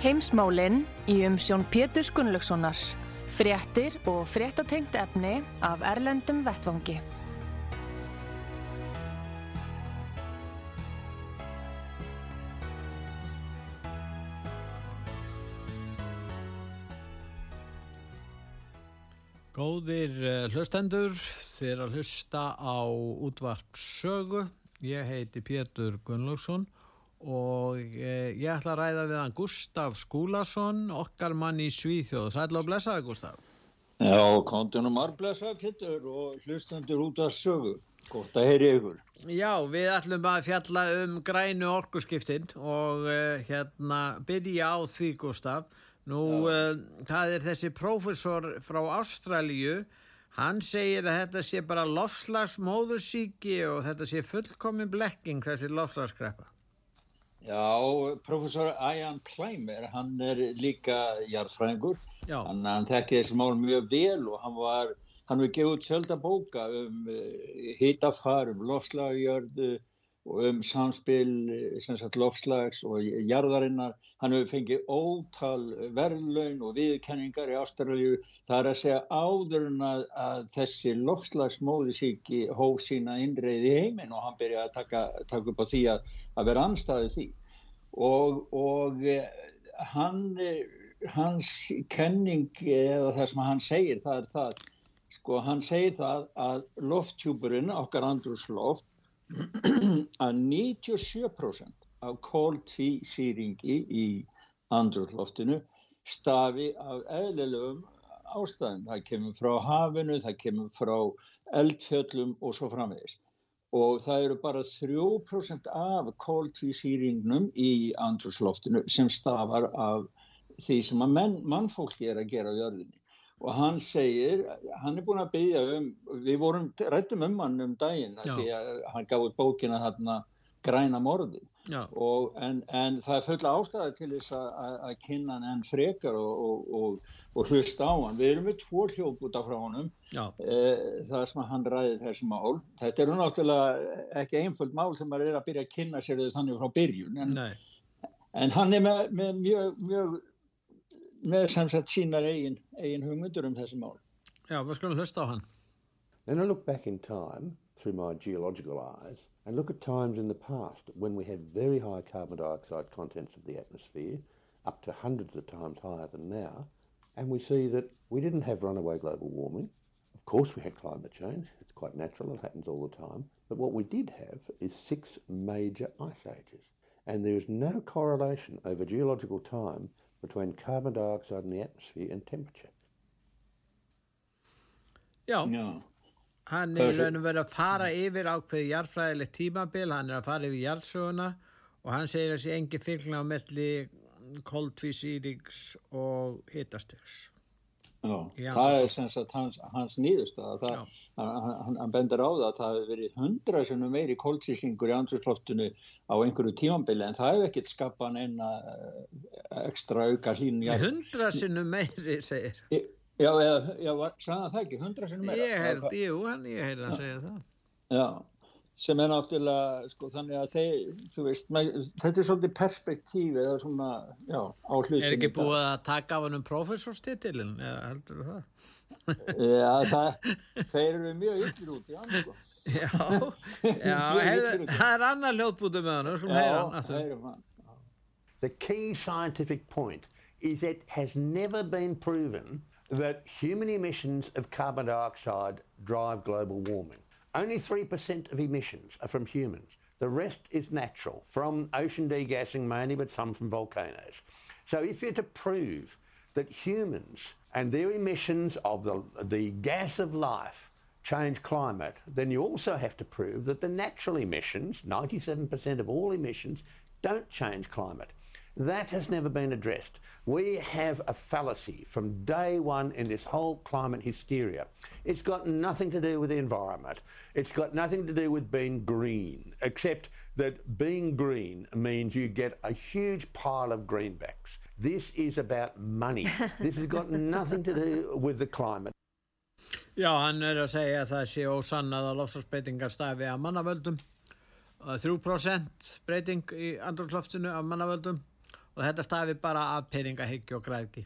Heimsmálinn í umsjón Pétur Gunnlaugssonar. Fréttir og fréttatengt efni af Erlendum Vettvangi. Góðir uh, hlustendur, þér að hlusta á útvarp sögu. Ég heiti Pétur Gunnlaugsson og uh, ég ætla að ræða við hann Gustaf Skúlason, okkar mann í Svíþjóð. Sætla og blessaði Gustaf. Já, kontunum arblessa Pétur og hlustendur út af sögu. Gótt að heyri ykkur. Já, við ætlum að fjalla um grænu orkuskiptinn og uh, hérna byrja á því Gustaf. Nú, uh, það er þessi prófessor frá Ástralíu, hann segir að þetta sé bara lofslagsmóðursíki og þetta sé fullkomin blekking þessi lofslagskreppa. Já, professor Ian Clymer, hann er líka jarðfræðingur, hann, hann þekkir þessi mál mjög vel og hann var, hann hefur gefið út fjölda bóka um uh, hitafar, um samspil sagt lofslags og jarðarinnar. Hann hefur fengið ótal verðlaun og viðkenningar í Ástralju. Það er að segja áður en að, að þessi lofslagsmóðisíki hóf sína innreið í heiminn og hann byrjaði að taka, taka upp á því að, að vera anstæðið því. Og, og eh, hann, eh, hans kenning eða það sem hann segir, það er það, sko hann segir það að lofttjúburinn, okkar andrúsloft, að 97% af kóltvísýringi í andrúrloftinu stafi af eðlilegum ástæðum. Það kemur frá hafinu, það kemur frá eldfjöllum og svo framvegist. Og það eru bara 3% af kóltvísýringnum í andrúrsloftinu sem stafar af því sem að menn, mannfólki er að gera á jörðinni. Og hann segir, hann er búin að byggja um, við vorum rættum um hann um daginn, því að hann gaf út bókina þarna græna morði. Og, en, en það er fulla ástæði til þess að, kynna hann enn frekar og, og, og, og hlusta á hann. Við erum með tvo hljóp út af frá honum, eh, það sem hann ræði þessi mál. Þetta eru náttúrulega ekki einföld mál sem maður er að byrja að kynna sér þannig frá byrjun, en, en hann er með, með mjög, mjög, með sem sagt sínar eigin, eigin hugmyndur um þessi mál. já, við skulum hlusta á hann. Then I look back in time through my geological eyes and look at times in the past when we had very high carbon dioxide contents of the atmosphere, up to hundreds of times higher than now, and we see that we didn't have runaway global warming. Of course, we had climate change, it's quite natural, it happens all the time. But what we did have is six major ice ages, and there is no correlation over geological time between carbon dioxide in the atmosphere and temperature. Já, Já, hann er raun og verið að fara yfir ákveði jarðfræðilegt tímabil, hann er að fara yfir jarðsöguna og hann segir að sé engi fylgna á melli koldvísýrings og hitastyrs. Já. Já, það er sem sagt hans, hans nýðustöða. Það, hann, hann, bendir á það að það hefur verið hundra sem meiri kóltsýslingur í andrúrsloftinu á einhverju tímambili en það hefur ekkert skapað neina eh, ekstra auka hlín Hundra sinnum meiri, segir. Já, já, sagði hann það ekki, hundra sinnum meira Ég heyrði, jú, hann, ég heyrði að segja það. Já, sem er náttúrulega sko, þannig að þeir, þú veist með, þetta er svolítið perspektíf eða svona, já, á hlutum Er ekki búið að taka af hann um professorstitilin, eða heldur það? Já, það, þeir eru mjög yllir út í hann sko. Já, já, heyrðu, það er annar hljóðbúti með hann, skulum heyra hann. Já, heyrum hann The key scientific point is it has never been proven that human emissions of carbon dioxide drive global warming. Only 3% of emissions are from humans. The rest is natural, from ocean degassing mainly, but some from volcanoes. So if you're to prove that humans and their emissions of the, the gas of life change climate, then you also have to prove that the natural emissions, 97% of all emissions, don't change climate. That has never been addressed. We have a fallacy from day one in this whole climate hysteria. It's got nothing to do with the environment. It's got nothing to do with being green, except that being green means you get a huge pile of greenbacks. This is about money. this has got nothing to do with the climate. Já, hann er að segja að það sé ósannað að lofslagsbreytingar stafi að mannavöldum 3% breyting í andrúrsloftinu af mannavöldum og þetta stafi bara af peningahyggju og græðki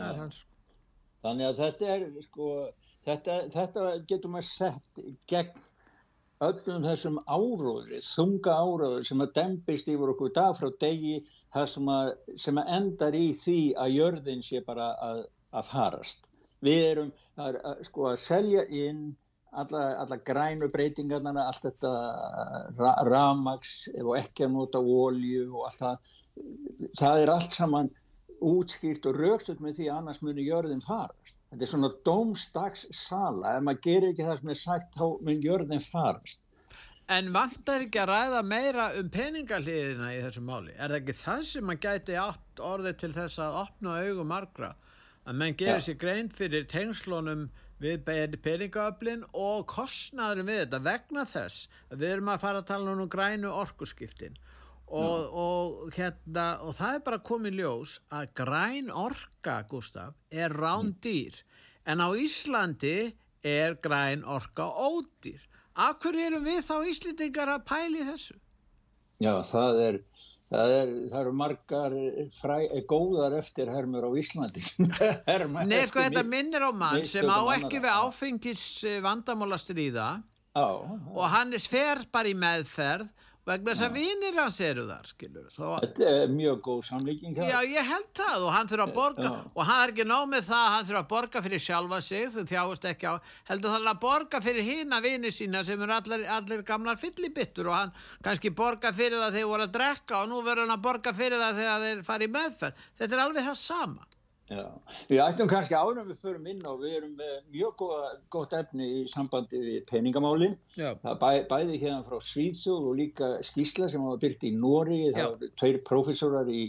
er hans Þannig að þetta er sko, þetta, þetta getur maður sett gegn öllum þessum áróðri, þunga áróðri sem að dempist yfir okkur dag frá degi sem að, sem að endar í því að jörðin sé bara að, að farast. Við erum að, að, sko, að selja inn alla, alla grænu breytingarna, allt þetta ra ramags og ekki að nota ólju og allt það. Það er allt saman útskýrt og raukstuð með því annars muni jörðin farast. Þetta er svona dómstags sala, ef maður gerir ekki það sem er sagt þá mun jörðin farast. En vantar ekki að ræða meira um peningaliðina í þessu máli? Er það ekki það sem maður gæti átt orðið til þess að opna augum margra? Að menn gerir ja. sér grein fyrir tengslunum við peningaöflin og kostnaður við þetta vegna þess að við erum að fara að tala um grænu orkuskiptin og, og, hérna, og það er bara komið ljós að græn orka, Gustaf, er rándýr. En á Íslandi er græn orka ódýr. Akkur eru við þá Íslandingar að pæli þessu? Já, það er Það, er, það eru margar fræ, góðar eftirhermur á Íslandi. Nei, sko þetta minnir á mann sem á ekki við áfengis vandamála stríða. Og hann er sfer bara í meðferð vegna þess að vinir hans eru þar skilur. Þó... Þetta er mjög góð samlíking Já, ég held það og hann þurfa að borga Já. og hann er ekki nóg með það hann þurfa að borga fyrir sjálfa sig þú þjáist ekki á, heldur það að borga fyrir hína vinir sína sem eru allir, allir gamlar fyllibittur og hann kannski borga fyrir það þegar þeir voru að drekka og nú verður hann að borga fyrir það þegar þeir fari í meðferð þetta er alveg það sama Já, við ættum kannski árum við förum inn og við erum með mjög góða, gott efni í sambandi við peningamálinn. Það bæ, bæði hérna frá Svíðsjóð og líka skísla sem hafa byrkt í Nóri. Það var tveir profesorar í,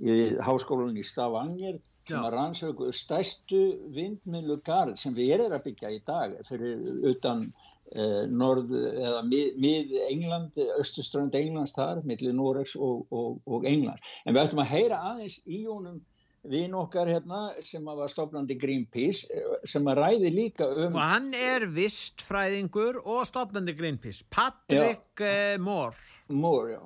í háskólanum í Stavanger sem að rannsöku stærstu vindmiðlu garð sem við erum að byggja í dag fyrir utan eh, norð eða mið, mið England, östuströnd Englands þar, millir Noregs og, og, og England. En við ættum að heyra aðeins í honum vinn okkar hérna sem var stofnandi Greenpeace sem að ræði líka um og hann er vistfræðingur og stofnandi Greenpeace Patrick uh, Moore. Moore, já.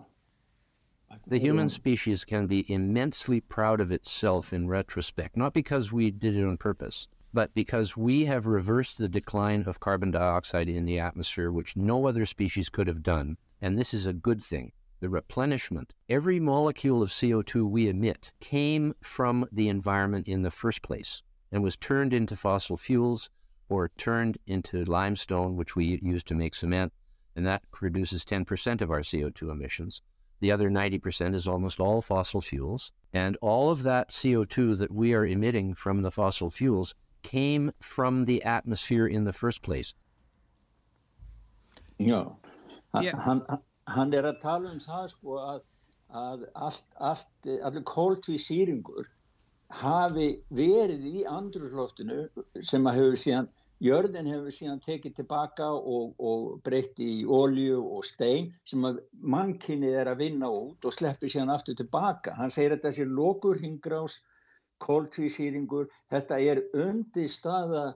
The human species can be immensely proud of itself in retrospect, not because we did it on purpose, but because we have reversed the decline of carbon dioxide in the atmosphere, which no other species could have done. And this is a good thing the replenishment, every molecule of CO2 we emit came from the environment in the first place and was turned into fossil fuels or turned into limestone, which we use to make cement, and that produces 10% of our CO2 emissions. The other 90% is almost all fossil fuels. And all of that CO2 that we are emitting from the fossil fuels came from the atmosphere in the first place. No. Yeah. Hann er að tala um það sko að, að allt, allt, allir kóltvísýringur hafi verið í andrusloftinu sem að hefur síðan, jörðin hefur síðan tekið tilbaka og, og breytti í ólju og stein sem að mannkynnið er að vinna út og sleppir síðan aftur tilbaka. Hann segir að þessi lokur hingrás, kóltvísýringur, þetta er undir staða,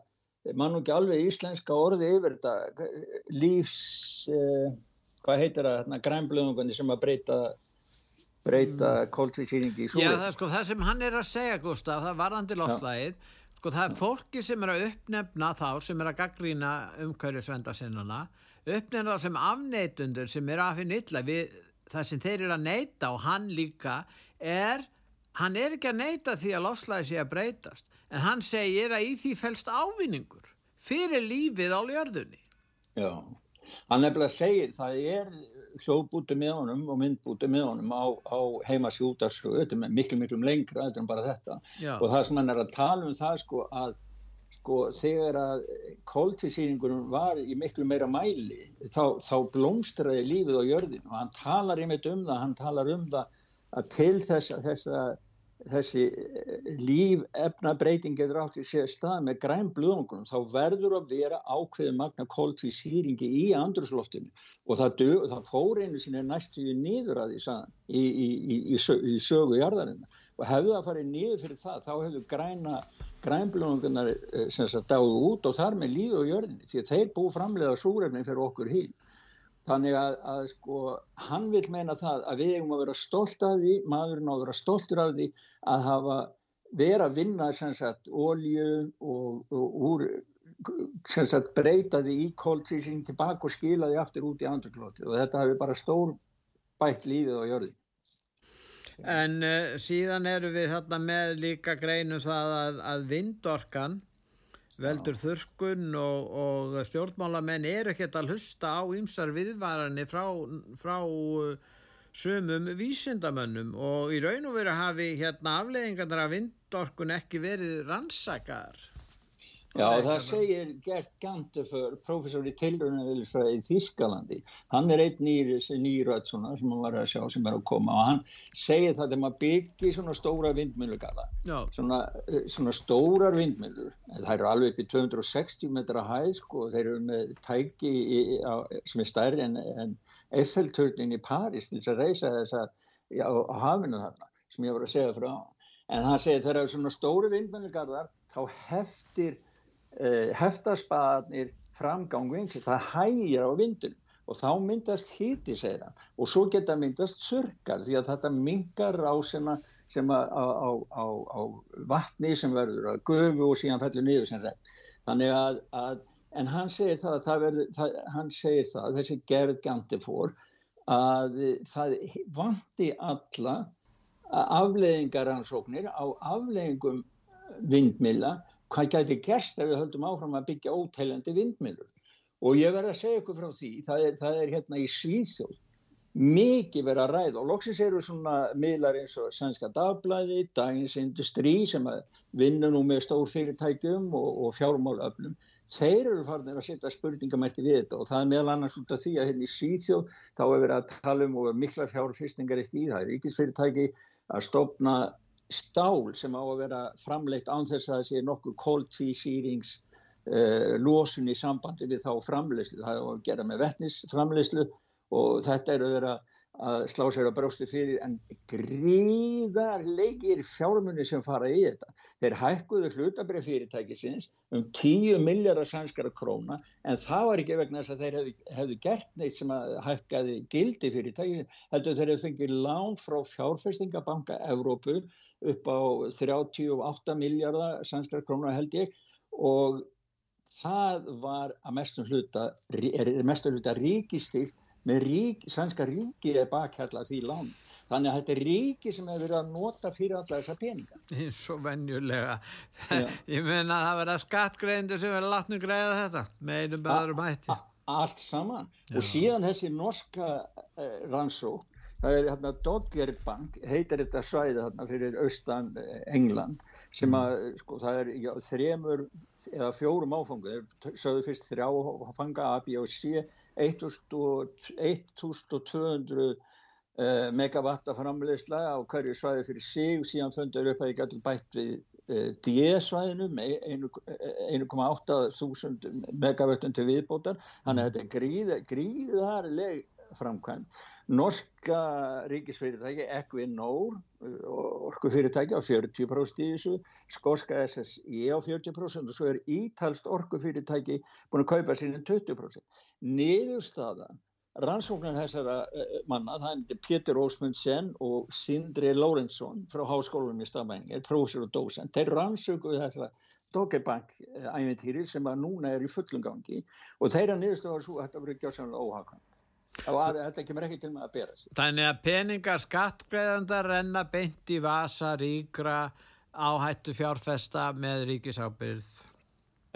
mann og ekki alveg íslenska orði yfir þetta, lífs... Eh, hvað heitir það, hérna, grænblöðungandi sem að breyta breyta mm. kóltvísýringi í súri. Já, það, sko, það sem hann er að segja, Gustaf, það varðandi lofslægið, sko, það er fólki sem er að uppnefna þá, sem er að gaggrýna umhverjusvendasinnana, uppnefna þá sem afneitundur sem er að finna illa við það sem þeir eru að neita og hann líka er, hann er ekki að neita því að lofslægi sé að breytast, en hann segir að í því fælst ávinningur fyrir lífið á ljörðunni. Já hann nefnilega segir það er hljóðbúti með honum og myndbúti með honum á, á heimasjútarsögu þetta er miklu miklu lengra þetta er bara þetta. Já. og það sem hann er að tala um það sko að sko þegar að kóltísýringunum var í miklu meira mæli þá, þá blómstraði lífið á jörðin og hann talar einmitt um það, hann talar um það að til þess að þess að þessi eh, líf efnabreiting getur átt í sér stað með græn blöðungunum þá verður að vera ákveði magna kóltvísýringi í andrusloftinu og það, það fór einu sinni næstu í nýður að því saðan í, í, í, í sögu jarðarinn og hefðu það farið nýður fyrir það þá hefðu græna grænblöðungunar eh, sem sagt dáðu út og þar með lífi og jörðinni. Því að þeir bú framlega súrefni fyrir okkur híl Þannig að, að sko, hann vil meina það að við eigum að vera stolt af því, maðurinn á að vera stoltur af því að hafa vera að vinna sagt, olju og, og úr, sagt, breyta því í kóltísing tilbaka og skila því aftur út í andurklóti og þetta hefur bara stór bætt lífið á jörði. En uh, síðan eru við þarna með líka greinu það að, að vindorkan veldur þurskun og, og stjórnmálamenn er ekkert að hlusta á ymsar viðvaranir frá, frá uh, sömum vísindamönnum og í raun og veru hafi hérna afleðingarnar af vindorkun ekki verið rannsakar. Já, það segir Gert Gantefur, professor í tilröðunarviðlisfræði í Þískalandi. Hann er einn nýröð sem hann var að sjá sem er að koma. Og hann segir það þegar maður byggir svona stóra vindmjölugarða, svona, eh, svona stórar vindmjölur, það eru alveg upp í 260 metra hæð sko, þeir eru með tæki í, á, sem er stærri en, en Eiffelturnin í París til þess að reysa þess að hafinu þarna sem ég var að segja frá. En hann segir þegar það eru svona stóri vindmjölugarðar þá heftir uh, heftaspaðarnir framgang vinsir, það hægir á vindunum og þá myndast híti segir hann. Og svo geta myndast surkar því að þetta mingar rásina sem að á, á, á, á vatni sem verður að gufu og síðan fellur niður sem það þannig að, að en hann segir það, það, verður, það hann segir það, þessi gerð gandi fór að það vanti alla afleðingaransóknir á afleðingum vindmilla hvað gæti gerst ef við höldum áfram að byggja óteilandi vindmilur og ég verði að segja ykkur frá því það er, það er hérna í Svíþjóð mikið verið að ræða. Og loksins eru svona miðlar eins og Sænska Dagblæði, Dagins Industri sem vinnur nú með stór fyrirtækjum og, og fjármálöflum þeir eru farinir að setja spurningamærti við þetta og það er meðal annars út af því að hérna í Svíþjóð þá er verið að tala um og mikla fjárfyrstingar í því, það er ríkisfyrirtæki að stopna stál sem á að vera framleitt án þess að það sé nokkur kóltvísýrings uh, losun í sambandi við þá framleyslu. Það er að gera með vettnisframleyslu og þetta eru vera að slá sér á brósti fyrir en gríðarleikir fjármunni sem fara í þetta. Þeir hækkuðu hlutabrið fyrirtækisins um 10 miljardar sænskara króna en það var ekki vegna þess að þeir hefðu, hefðu gert neitt sem að hækkaði gildi fyrirtækisins. Heldur þeir hefðu fengið lán frá fjárfestingabanka Evrópu upp á 38 miljardar sænskara króna held ég og það var að mestum hluta, er hluta ríkistilt með rík, sænska ríki er bakhjalla því lán. Þannig að þetta er ríki sem hefur verið að nota fyrir alla þessa peninga. Eins og venjulega. Ég menna að það verða skattgreindu sem verða látnum greiða þetta með einum beðarum hætti. Allt saman. Já. Og síðan þessi norska eh, rannsók það er hérna Doggerbank heitir þetta svæði hérna fyrir austan eh, England sem að sko það er já, þremur eða fjórum áfangu sögðu fyrst þrjá fanga A, B og C 1200 uh, megavatta framleysla á hverju svæði fyrir sig. Og síðan fundur upp að ég gætu bætt við uh, D-svæðinu með 1,8 þúsund megavattum til viðbótar. Þannig að þetta er gríð, gríðarleg framkvæmt. Norska ríkisfyrirtæki Equinor orkufyrirtæki á 40% í þessu, skóska SSI á 40% og svo er ítalst orkufyrirtæki búin að kaupa sín 20%. Niðurstaða rannsóknar þessara manna, það er Pétur Ósmundsen og Sindri Lórensson frá Háskólanum í Stafmængir, prófessor og dósent, þeir rannsókuðu þessara Doggerbank æventýri sem að núna er í fullum gangi og þeirra niðurstaða var svo að þetta verið gjáðsannlega óhagkvæmt að, þetta kemur ekki til með að bera sig. Þannig að peningar skattgreðandar renna beint í vasa ríkra áhættu fjárfesta með ríkisábyrð.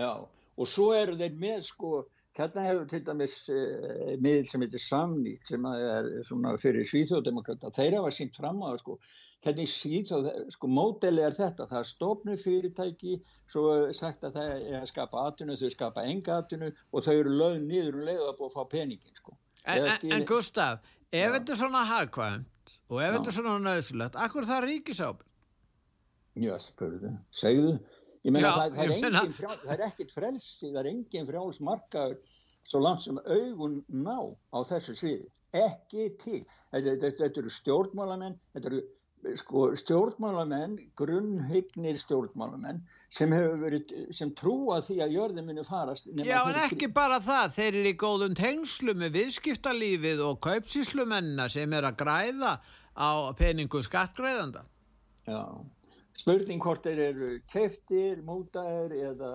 Já, og svo eru þeir með sko hérna hefur til dæmis uh, miðl sem heitir Samnýtt sem er svona fyrir svíþjóðdemokrata, þeir hafa sínt fram á sko, hérna í svíþjóð, sko módeli er þetta, það er stofnu fyrirtæki, svo sagt að það er að skapa atvinnu, þau skapa enga atvinnu og þau eru lögð niður og leiða búið að fá peningin sko. En, en, Gustaf, ef Já. þetta er svona hagkvæmt og ef þetta er svona nöðsulegt, akkur það ríkisábyrg? Já, spurðu, segðu. Ég meina Já, það, það, frjál, það er ekkit frelsi, það er engin frjáls markaður svo langt sem augun ná á þessu sviði. Ekki til. Þetta, þetta, þetta eru stjórnmálamenn, þetta eru sko, stjórnmálamenn, grunnhygnir stjórnmálamenn sem, hefur verið, sem trúa því að jörðin muni farast. Já, þeir en ekki bara það, þeir eru í góðum tengslu með viðskiptalífið og kaupsíslumennina sem er að græða á peningu skattgræðanda. Já, spurning hvort þeir eru keftir, mútaðir eða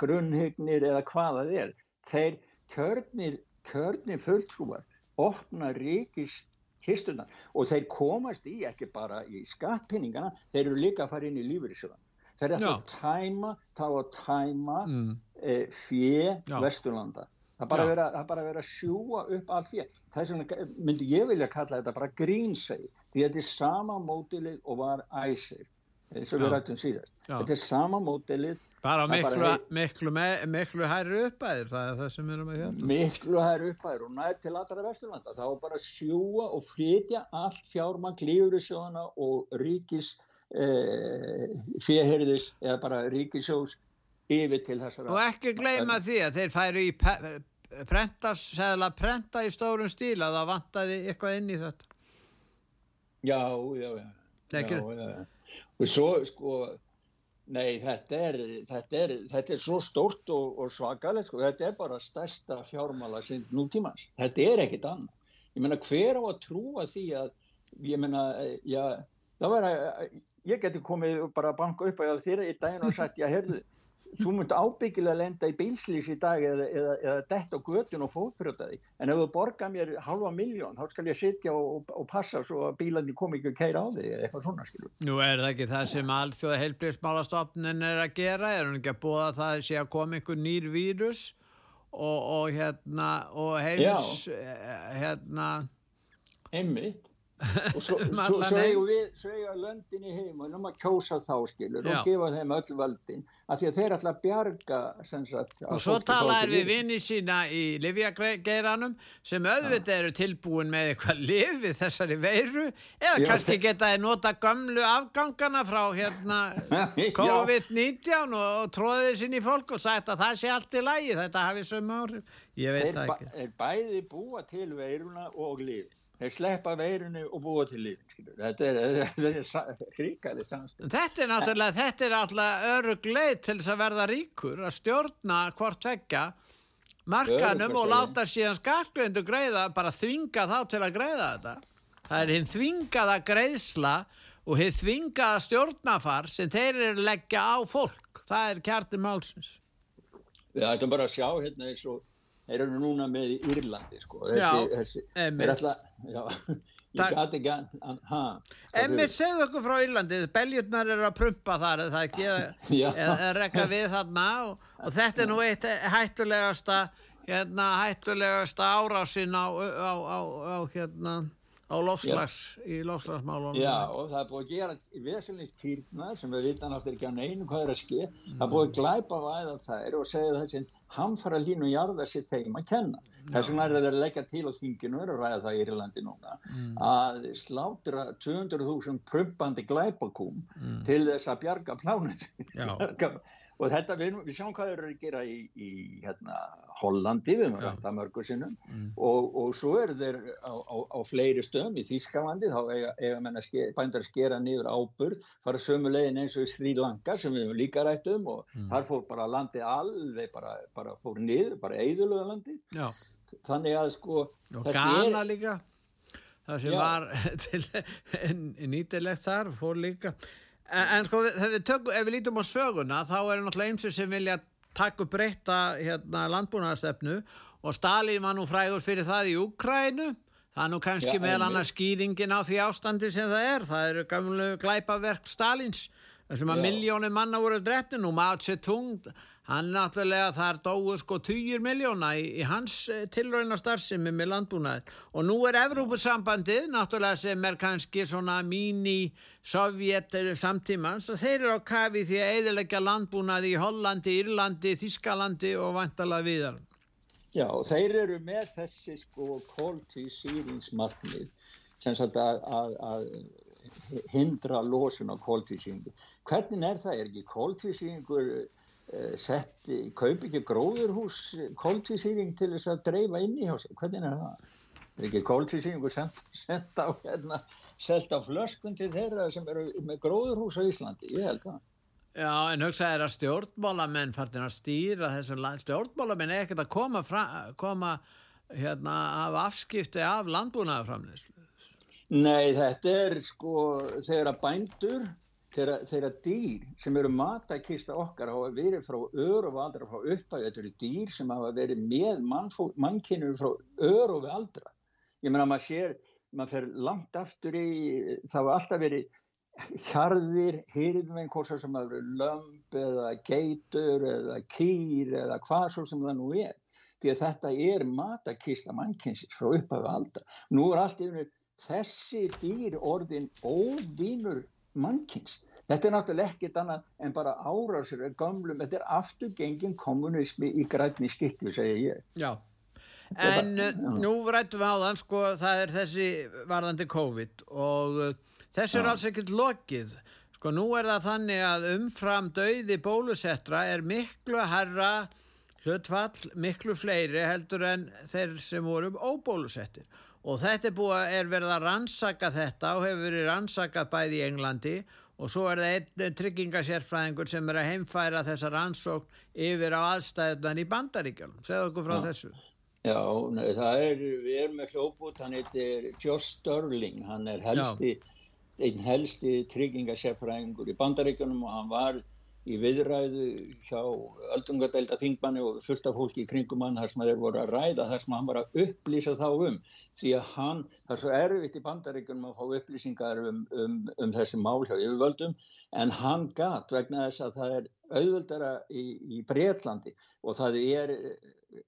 grunnhygnir eða hvað það er. Þeir kjörnir, kjörnir fulltrúar opna ríkis kistunar og þeir komast í ekki bara í skattpinningana, þeir eru líka að fara inn í lífyrirsjóðan. Þeir eru Já. að tæma, þá að tæma Mm. e, fjö Já. Vesturlanda. Það bara Já. vera, er bara vera að sjúa upp allt. Það er svona, myndi ég vilja kalla þetta bara grínsegi. Því þetta er sama mótilið og var æsir. eins og við Já. rættum síðast. Já. Þetta er sama mótilið, Bara miklu, bara- miklu, me- miklu hærri uppæðir, það er það sem við erum að hérna. miklu hær uppæður og nær til allra Vesturlanda. Var bara sjúa og flytja allt fjármann klífurisjóðana og ríkis e, fjöherðis eða bara ríkisjós yfir til þessara. Og ekki gleyma því að þeir færu í prenta, segla prenta í stórum stíl að það vantaði eitthvað inn í þetta. Já, já, já. Já, já. Og svo, sko, nei, þetta er, þetta er, þetta er svo stórt og, og svakalegt, sko, þetta er bara stærsta fjármála sinn nútímans. Þetta er ekkit annað. Ég meina, hver á að trúa því að, ég meina, eh, já, það var að, ég geti komið og bara að banka upp á þér í daginn og sagt, já, heyrðu, þú munt ábyggilega lenda í bílslýs í dag eða, eða, eða dett á götun og fótbrjóta því. En ef þú borgar mér halva miljón, þá skal ég sitja og, og passa svo að bílarnir kom ekki að keira á þig eða eitthvað svona, skilur. Nú er það ekki það sem alþjóða heilblíðsmálastofnin er að gera, er hún ekki að búa það sé að koma einhver nýr vírus og, og hérna og heims eh, hérna Einmitt. Og svo, Um svo, svo eigum við, svo eigum löndin í heimunum að kjósa þá, skilur, Já. og gefa þeim öll völdin, af því að þeir að bjarga, sagt, og svo talaður við vini sína í livjageiranum sem auðvitað eru tilbúin með eitthvað liv við þessari veiru eða Já, kannski geta þeir nota gamlu afgangana frá hérna Já. COVID-19 og, og tróðið sinni í fólk og sagt að það sé allt í lagi þetta hafi sömu áhrif. Ég veit það ekki. þeir bæði búa til veiruna og lífi. Þeir sleppa veirunu og búa til skilur. Þetta er, er sa- hrikaleg samspil. Þetta er náttúrulega, þetta er náttúrulega örug leið til þess að verða ríkur, að stjórna hvort tvekja markanum og láta síðan skattgreindu greiða, bara þvinga þá til að greiða þetta. Það er hinn þvingaða greiðsla og hinn þvingaða stjórnafar sem þeir eru leggja á fólk. Það er kjarti málsins. Við ættum bara að sjá hérna eins og þeir eru núna með í Írlandi, sko. Já, þessi, einmitt. þeir ætla, já, ég gati ekki ha. Emmitt, segðu okkur frá Írlandi, beljurnar eru að prumpa þar, Já. eða eða rekka við þarna og, og þetta er nú eitt hættulegasta, hérna, hættulegasta árásin á, á, á, á hérna, á lofslags, í lofslagsmálunum. Já, og það er búið að gera veselnist kýrnar sem við vitan áttur ekki á neinu hvað er að ske. Það er búið að glæpa væða þær og segja sem hamfara línu jarða sér þeim að kenna. Þess vegna er það að leggja til á þinginu, er að ræða það í Írlandi núna, að slátra 200.000 prumpandi glæpakúm til þess að bjarga plánutu. Og þetta, við, við sjáum hvað þeir eru að gera í, í hérna, Hollandi, við höfum rætt að mörgu sinnum. Og, og svo eru þeir á, á, á fleiri stöðum í Þýskalandi. Þá eiga, eiga ske, bændar skera niður áburð, fara sömu leiðin eins og í Sri Lanka sem við höfum líka rætt um. Og þar fór bara landið alveg bara, bara fór niður, bara eðurlega landið. Já, þannig að sko og þetta Ghana líka, það sem Já. var til nýtilegt þar, fór líka. En, en sko, þegar við tökum, ef við lítum á söguna, þá er náttúrulega eins sem vilja taka upp breytta hérna, landbúnaðastefnu og Stalin var nú frægur fyrir það í Úkrænu. Það er nú kannski Já, meðal annars skýringin á því ástandi sem það er. Það eru gamlu glæpaverk Stalins þessum að Já. miljónir manna voru drefnin og Mao Tse-tung hann náttúrulega þar dói sko 20 miljóna í, í hans eh, tilröðina starfsemi með landbúnaði og nú er Evrópusambandið náttúrulega sem er kannski svona mini-sovjet samtímans og þeir eru á kafi því að eðilegja landbúnaði í Hollandi, Írlandi, Þískalandi og vantala viðar. Já, þeir eru með þessi sko kóltísýringsmarknið sem sagt að, að, að hindra losun á kóltísýringu. Hvernig er það? Er ekki kóltísýringur sett, kaup ekki gróðurhús kóltísýring til þess að dreifa inn í hjá sig? Hvernig er það? Er ekki kóltísýringur sendt á, hérna, á flöskun til þeirra sem eru með gróðurhús á Íslandi? Ég held það. Já, en hugsa er að stjórnmálamenn færðin að stýra þessum land. Stjórnmálamenn er ekkert að koma, fra, koma hérna, af afskipti af landbúnaðarframleyslu. Nei, þetta er sko þegar að bændur, þegar, þegar dýr sem eru matakista okkar hafa verið frá öru og aldra frá uppæðu, þetta eru dýr sem hafa verið með mannkynur frá öru og aldra. Ég menna að maður sér, maður fer langt aftur í, það hafa alltaf verið hjarðir, hýrðmenn, hvort sem það eru lömp eða geitur eða kýr eða hvað svo sem það nú er. Því að þetta er matakista mannkynsins frá uppæðu aldra. Nú er allt yfir þessi dýr orðin óvínur mannkyns. Þetta er náttúrulega ekkit annað en bara árásur gömlum, þetta er afturgengin kommunismi í grætni skiklu, segja ég. Já, en bara, uh, nú rættum við á þann, sko, það er þessi varðandi COVID og uh, þessu er alls ekkert lokið. Sko, nú er það þannig að umfram döiði bólusettra er miklu herra hlutfall, miklu fleiri heldur en þeir sem voru óbólusettir og þetta er, búið, er verið að rannsaka þetta og hefur verið rannsakað bæði í Englandi og svo er það einn tryggingasérfræðingur sem er að heimfæra þessa rannsókn yfir á aðstæðunan í bandaríkjálum. Segðu okkur frá ja. þessu. Já, nei, það er, við erum með hljóput, hann heitir Josh Sterling, hann er helsti, einn helsti tryggingasérfræðingur í bandaríkjálum og hann var í viðræðu hjá öldungadelda þingmanni og fullt af fólki í kringum hann þar sem þeir voru að ræða, þar sem hann var að upplýsa þá um. Því að hann, það er svo erfitt í bandaríkunum að fá upplýsingar um, um, um þessi mál hjá yfirvöldum en hann gatt vegna þess að það er auðvöldara í, í Breitlandi og það er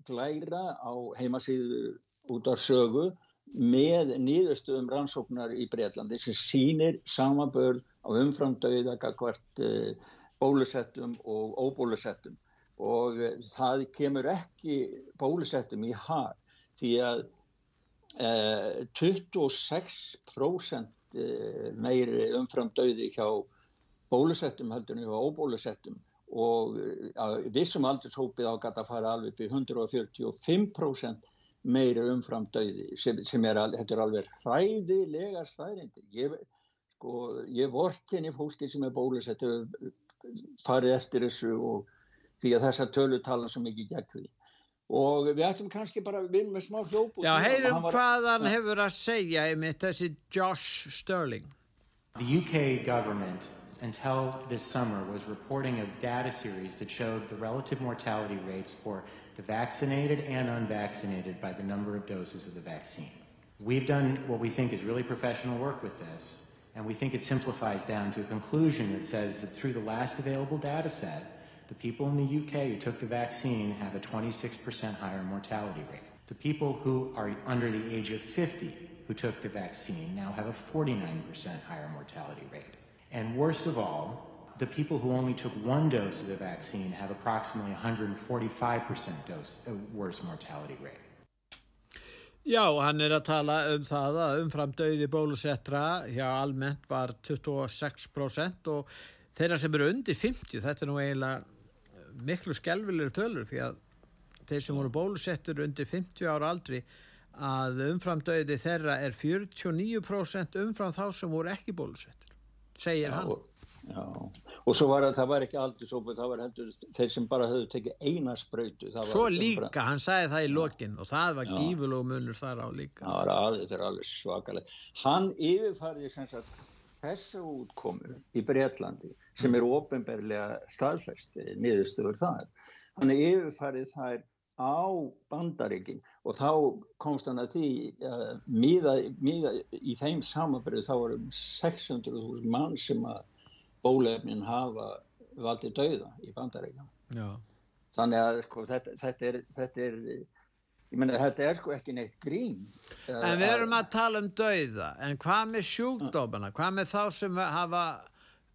glæra á heimasíðu út á sögu með nýðustuðum rannsóknar í Breitlandi sem sínir samabörð á umframdauða hvert uh, bólusettum og óbólusettum og eh, það kemur ekki bólusettum í hag því að eh, 26% eh, meiri umframdauði hjá bólusettum heldur hjá óbólusettum og eh, vissum aldurshópið á gata að fara alveg til 145% meiri umframdauði sem, sem er, er alveg hræðilegar staðrindir. Ég, sko, ég vorkinni fólki sem er bólusettu farið eftir þessu og því að þessa tölu tala svo mikið gegn því og við ættum kannski bara að vinna með smá hljóp Já, heyrum var, hvað hann ja. hefur að segja einmitt þessi Josh Sterling The UK government until this summer was reporting a data series that showed the relative mortality rates for the vaccinated and unvaccinated by the number of doses of the vaccine. We've done what we think is really professional work with this And we think it simplifies down to a conclusion that says that through the last available data set, the people in the UK who took the vaccine have a 26% higher mortality rate. The people who are under the age of 50 who took the vaccine now have a 49% higher mortality rate. And worst of all, the people who only took one dose of the vaccine have approximately 145% dose, uh, worse mortality rate. Já, hann er að tala um það að umfram döiði bólusettra hjá almennt var 26% og þeirra sem eru undir 50, þetta er nú eiginlega miklu skelvilegur tölur því að þeir sem voru bólusettur undir 50 ára aldri að umfram döiði þeirra er 49% umfram þá sem voru ekki bólusettur, segir Já, hann. Já, og svo var það var ekki aldursópu, það var heldur þeir sem bara höfðu tekið eina spröytu. Svo líka, bara... hann sagði það í lokin og það var gífurlegu munur þar á líka. Það var alveg, þetta er alveg svakalega. Hann yfirfærði sem sagt þessu útkomu í Breitlandi sem er ofinberlega staðfæst niðurstöður þar. Hann yfirfærði þær á bandaríkin og þá komst hann að því uh, miða, miða í þeim samanbyrju þá varum 600.000 mann sem að bólefnin hafa valdið dauða í bandaríkjum þannig að sko, þetta, þetta, er, þetta er ég menna þetta er sko ekki neitt grín. En við erum að tala um dauða. En hvað með sjúkdómana? Hvað með þá sem hafa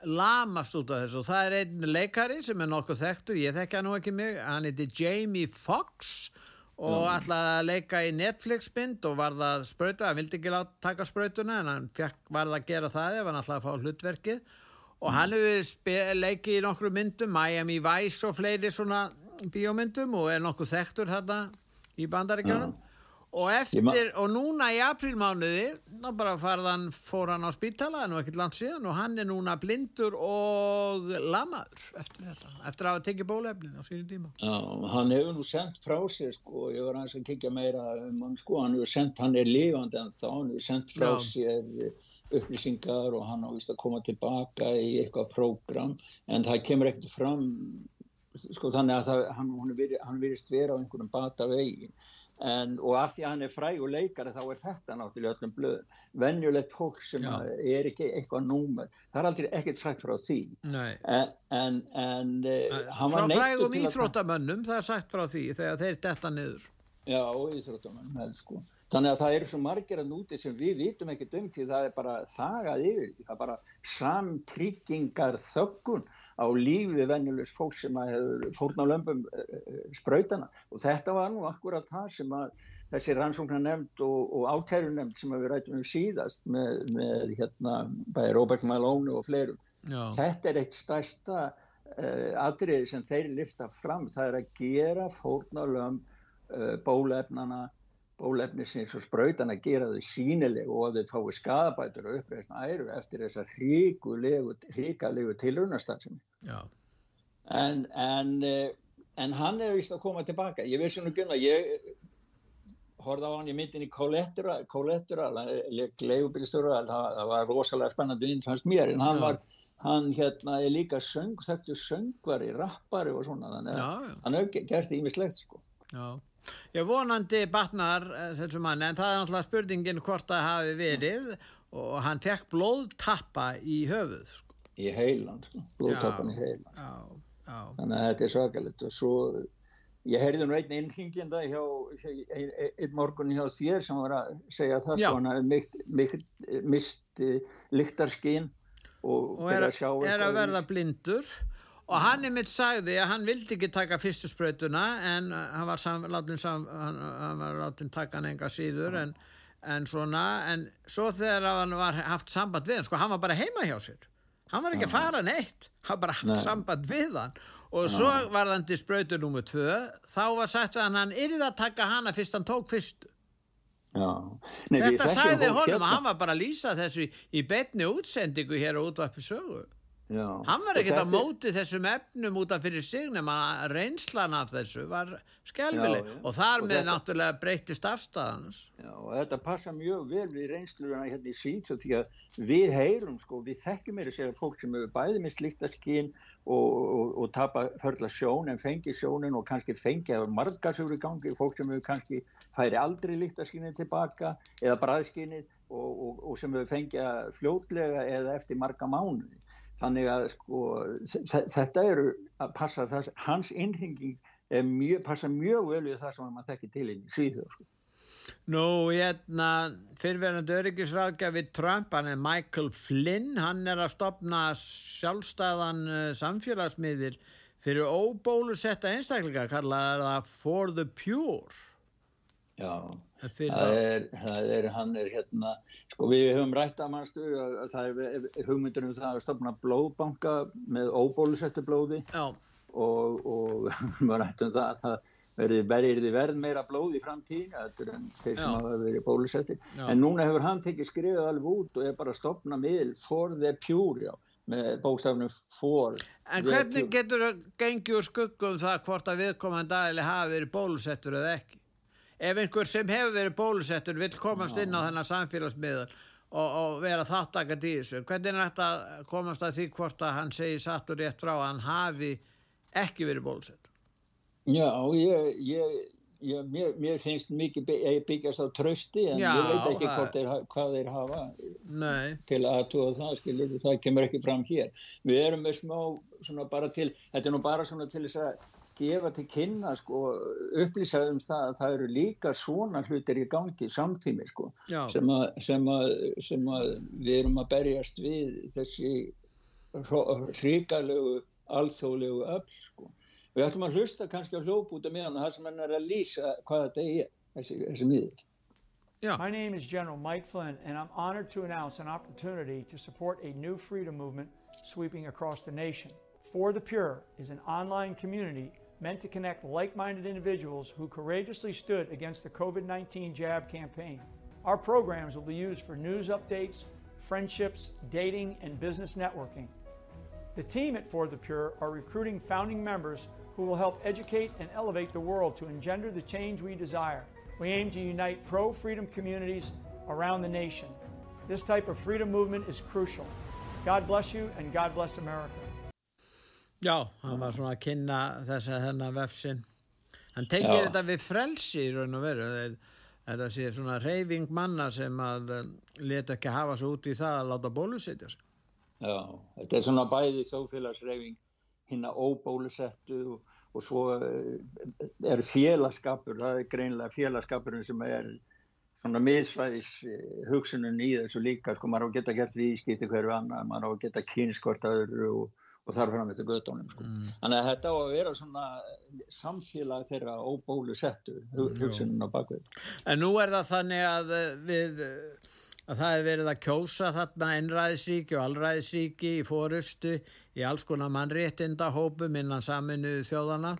lamast út af þessu? Og það er einn leikari sem er nokkuð þekktur, ég þekka nú ekki mig. Hann heiti Jamie Foxx og ætlaði að leika í Netflix mynd og var það sprauta, hann vildi ekki láta taka sprautuna en hann fekk, var það að gera það ef hann ætlaði að fá hlutverkið og hann hefur leikið í nokkru myndum Miami Vice og fleiri svona bíómyndum og er nokkuð þekktur þarna í bandaríkjónum og eftir, og núna í aprílmánuði þá bara farðan, fór hann á spítala en ekkert langt síðan og hann er núna blindur og lamaður eftir þetta, eftir að hafa tekið bólefnin á sínu tíma. Já, hann hefur nú sendt frá sér sko, ég var aðeins að kikja meira um hann sko, hann hefur sendt, hann er lifandi en þá, hann hefur sendt frá Já. sér upplýsingar og hann ávist að koma tilbaka í eitthvað prógram en það kemur ekkert fram sko þannig að það, hann, hann virist vera á einhvern bata veginn. En, og af því að hann er fræg og leikari þá er þetta náttúrulega öllum blöð venjulegt fólk sem er ekki eitthvað númer, það er aldrei ekkert sagt frá því. En, en, en uh, frá frægum íþróttamönnum það er sagt frá því þegar þeir detta niður. Já, íþróttamönnum sko. Þannig að það eru svo margir að núti sem við vitum ekki um því það er bara þagað yfir, það er bara samtryggingar þöggun á lífi venjulegs fólk sem hefur fórn á lömpum eh, eh, sprautana og þetta var nú akkurat það sem að þessi rannsóknar nefnd og, og átæru nefnd sem við rætum um síðast með, með hérna bæði Robert Malone og fleirum. Já. þetta er eitt stærsta uh, atriði sem þeir lifta fram. Það er að gera fórn á lömp uh, bólefnana bólefnisins og spröytan að gera þau sínileg og að þau fái skadabætur og uppreysna æru eftir þessar hríkalegu tilrunastarfsemi en, en, eh, en hann er vist að koma tilbaka ég veist svona að ég horfði á hann í myndin í Collateral leigubilstöru, það var rosalega spennandi inn fannst mér en hann Já. var hann hérna er líka söng, þekktu söngvari, rappari og svona þannig að hann hefur gert ímislegt sko. Já Já, vonandi batnar eh, þessu manni en það er náttúrulega spurningin hvort það hafi verið og hann fekk blóðtappa í höfuð sko. Í heilan, sko. blóðtappan í heilan. Já, já. Þannig að þetta er svakalegt og svo, ég heyrði nú einn innhingjenda hjá, einn morgun hjá þér sem var að segja það, sko, hann hafi mist lyktarskinn og, og er, að, er að verða blindur og hann er mitt sagði að hann vildi ekki taka fyrstu spröytuna en hann var látin, hann, hann látin taka hann enga síður en, en svona en svo þegar hann var haft samband við hann sko hann var bara heima hjá sér. Hann var ekki að fara neitt hann bara haft Nei. samband við hann. Og svo var hann til spröytu nummið tvö þá var sagt að hann yrði að taka hana fyrst hann tók fyrstu Nei, þetta sagði honum að hann var bara að lýsa þessu í betni útsendingu hér á útvarpi sögu Já. hann var ekkert á móti þessum efnum út af fyrir sig nema reynslan af þessu var skelvileg og þar og með þetta, náttúrulega breytist afstæðans Já og þetta passa mjög vel við reynsluna hérna í svít því að við heyrum sko, við þekkjum er að segja fólk sem hefur bæði með sliktaskinn og, og, og tapa förla sjón en fengi sjónin og kannski fengi eða margar sem eru í gangi, fólk sem hefur kannski færi aldrei líktaskinni tilbaka eða bræðskinni og, og sem hefur fengið fljótlega eða eftir marga mánuði þannig að sko þetta eru að passa þess, hans innhenging mjög, passa mjög vel við það sem maður þekkir til inn í Svíður sko. Nú, hérna, fyrirverðandi öryggisráðgjafi Trump, hann er Michael Flynn, hann er að stopna sjálfstæðan uh, samfélagsmiðir fyrir óbólusetta einstaklinga, kallaði það For the Pure. Já, það er, það er, hann er hérna, sko við höfum rætt að mannstu að það er hugmyndur um það að stopna blóðbanka með óbólusettu blóði. Já. og, og við rættum það að það verði verð meira blóð í framtíð en þeir sem hafa verið bólusetti en núna hefur hann tekið skriðið alveg út og er bara að stopna miðl for the pure, já með bókstafnum for En hvernig getur það gengið úr skuggum það hvort að viðkomandi aðli hafi verið bólusettur eða ekki? Ef einhver sem hefur verið bólusettur vil komast inn á þennan samfélagsmiðal og, og vera þáttakand í þessu. Hvernig er þetta að komast að því hvort að hann segi satt og rétt frá að hann hafi ekki verið bólusettur? Já, ég, ég, ég mér, mér finnst mikið byggjast á trösti en Já, ég veit ekki þeir, hvað þeir hafa Nei. til að tóa það skilir, það kemur ekki fram hér. Við erum með smá svona bara til þetta er nú bara svona til þess að gefa til kynna sko, upplýsa um það að það eru líka svona hlutir í gangi samtími sko, sem, að, sem, að, sem að við erum að berjast við þessi hrigalegu alþjóðlegu öll sko. Við ætlum að hlusta kannski á hljópúta meðan það sem hann er að lýsa hvað þetta er, þessi, þessi miðl. Yeah. My name is General Mike Flynn, and I'm honored to announce an opportunity to support a new freedom movement sweeping across the nation. For the Pure is an online community meant to connect like minded individuals who courageously stood against the COVID 19 jab campaign. Our programs will be used for news updates, friendships, dating, and business networking. The team at For the Pure are recruiting founding members who will help educate and elevate the world to engender the change we desire. We aim to unite pro freedom communities around the nation. This type of freedom movement is crucial. God bless you and God bless America. Já, hann var svona að kynna þess að þennan vefsin. Hann tengir Já. þetta við frelsi í raun og veru. Þetta sé svona reyfing manna sem að um, leta ekki hafa svo út í það að láta bólusetja sig. Já, þetta er svona bæði þófélagsreyfing hinn að óbólusettu og og svo eh, er félagskapur, það er greinlega félagskapurinn sem er svona miðsvæðis eh, hugsunum í þessu líka, sko, maður á að geta gert viðskipti hverju annað, maður á að geta kynskvartaður og, og þarf fram þetta göttónum, sko. Mm. Þannig að þetta á að vera svona samfélag þeirra óbólu settu hugsunum á bakvið. En nú er það þannig að eh, við að það hefur verið að kjósa þarna einræðisríki og allræðisríki í fórustu í alls konar mannréttinda hópum innan saminuðu þjóðana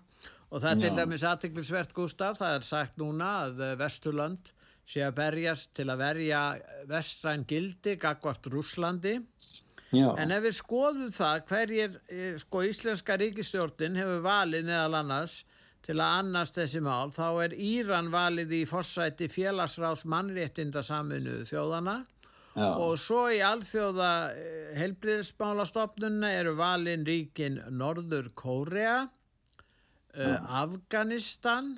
og það er til dæmis aðtiklisvert Gustaf, það er sagt núna að eh, Vesturland sé að berjast til að verja vestræn gildi gagvart Rúslandi Já. en ef við skoðum það hverjir eh, sko Íslenska ríkistjórnin hefur valið meðal annars til að annast þessi mál þá er Íran valið í forsæti félagsrás mannréttinda saminuðu þjóðana Já. og svo í alþjóða eh, helbriðsmálastofnunna eru valin ríkin Norður Kórea uh, Afganistan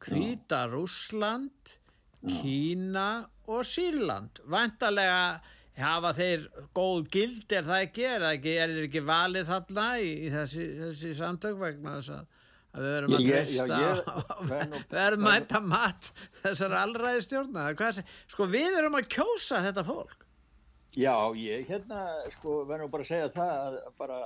Kvíta Rúsland Kína og Sýrland vantarlega hafa þeir góð gild er það ekki, er það ekki, er það ekki valið þarna í, í þessi, þessi samtök vegna þess að að við verum að treysta við verum að mæta mat þessar allræði stjórna sko við erum að kjósa þetta fólk. Já, ég hérna sko verðum bara að segja það að bara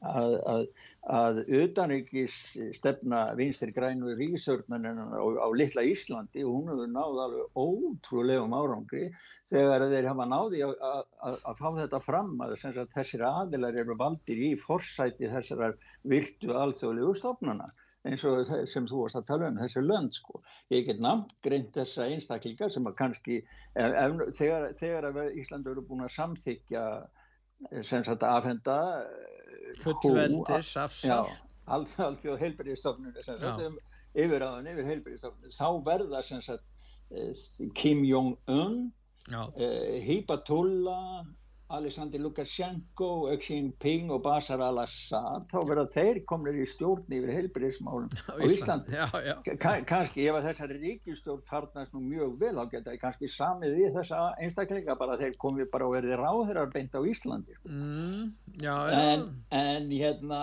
að, að, að utanrikis stefna vinstir grænu ríkisörnun á, á litla Íslandi og hún hefur náð alveg ótrúlegum árangri þegar þeir hafa náði að, að fá þetta fram að þessir aðilar eru valdir í forsæti þessar virtu alþjóðlegu stofnana eins og sem þú varst að tala um þessu lönd sko. Ég get namt greint þessa einstaklingar sem að kannski ef, ef, þegar, þegar Íslandur eru búin að samþykja sem sagt aðfenda eh, fullveldis afsal alþjóð heilbæriðstofnun um, yfiráðan yfir heilbæriðstofnun þá verða sem sagt eh, Kim Jong-un eh, Hibatulla Alexander Lukashenko, Xi Jinping og Bashar al-Assad þá verða þeir komnir í stjórn yfir heilbyrðismálum á Ísland kannski ef þessari ríkistjórn farnast nú mjög vel á geta kannski samið við þessa einstaklinga bara þeir komið bara og verði ráðherrar beint á Íslandi. Mm, já. En, en hérna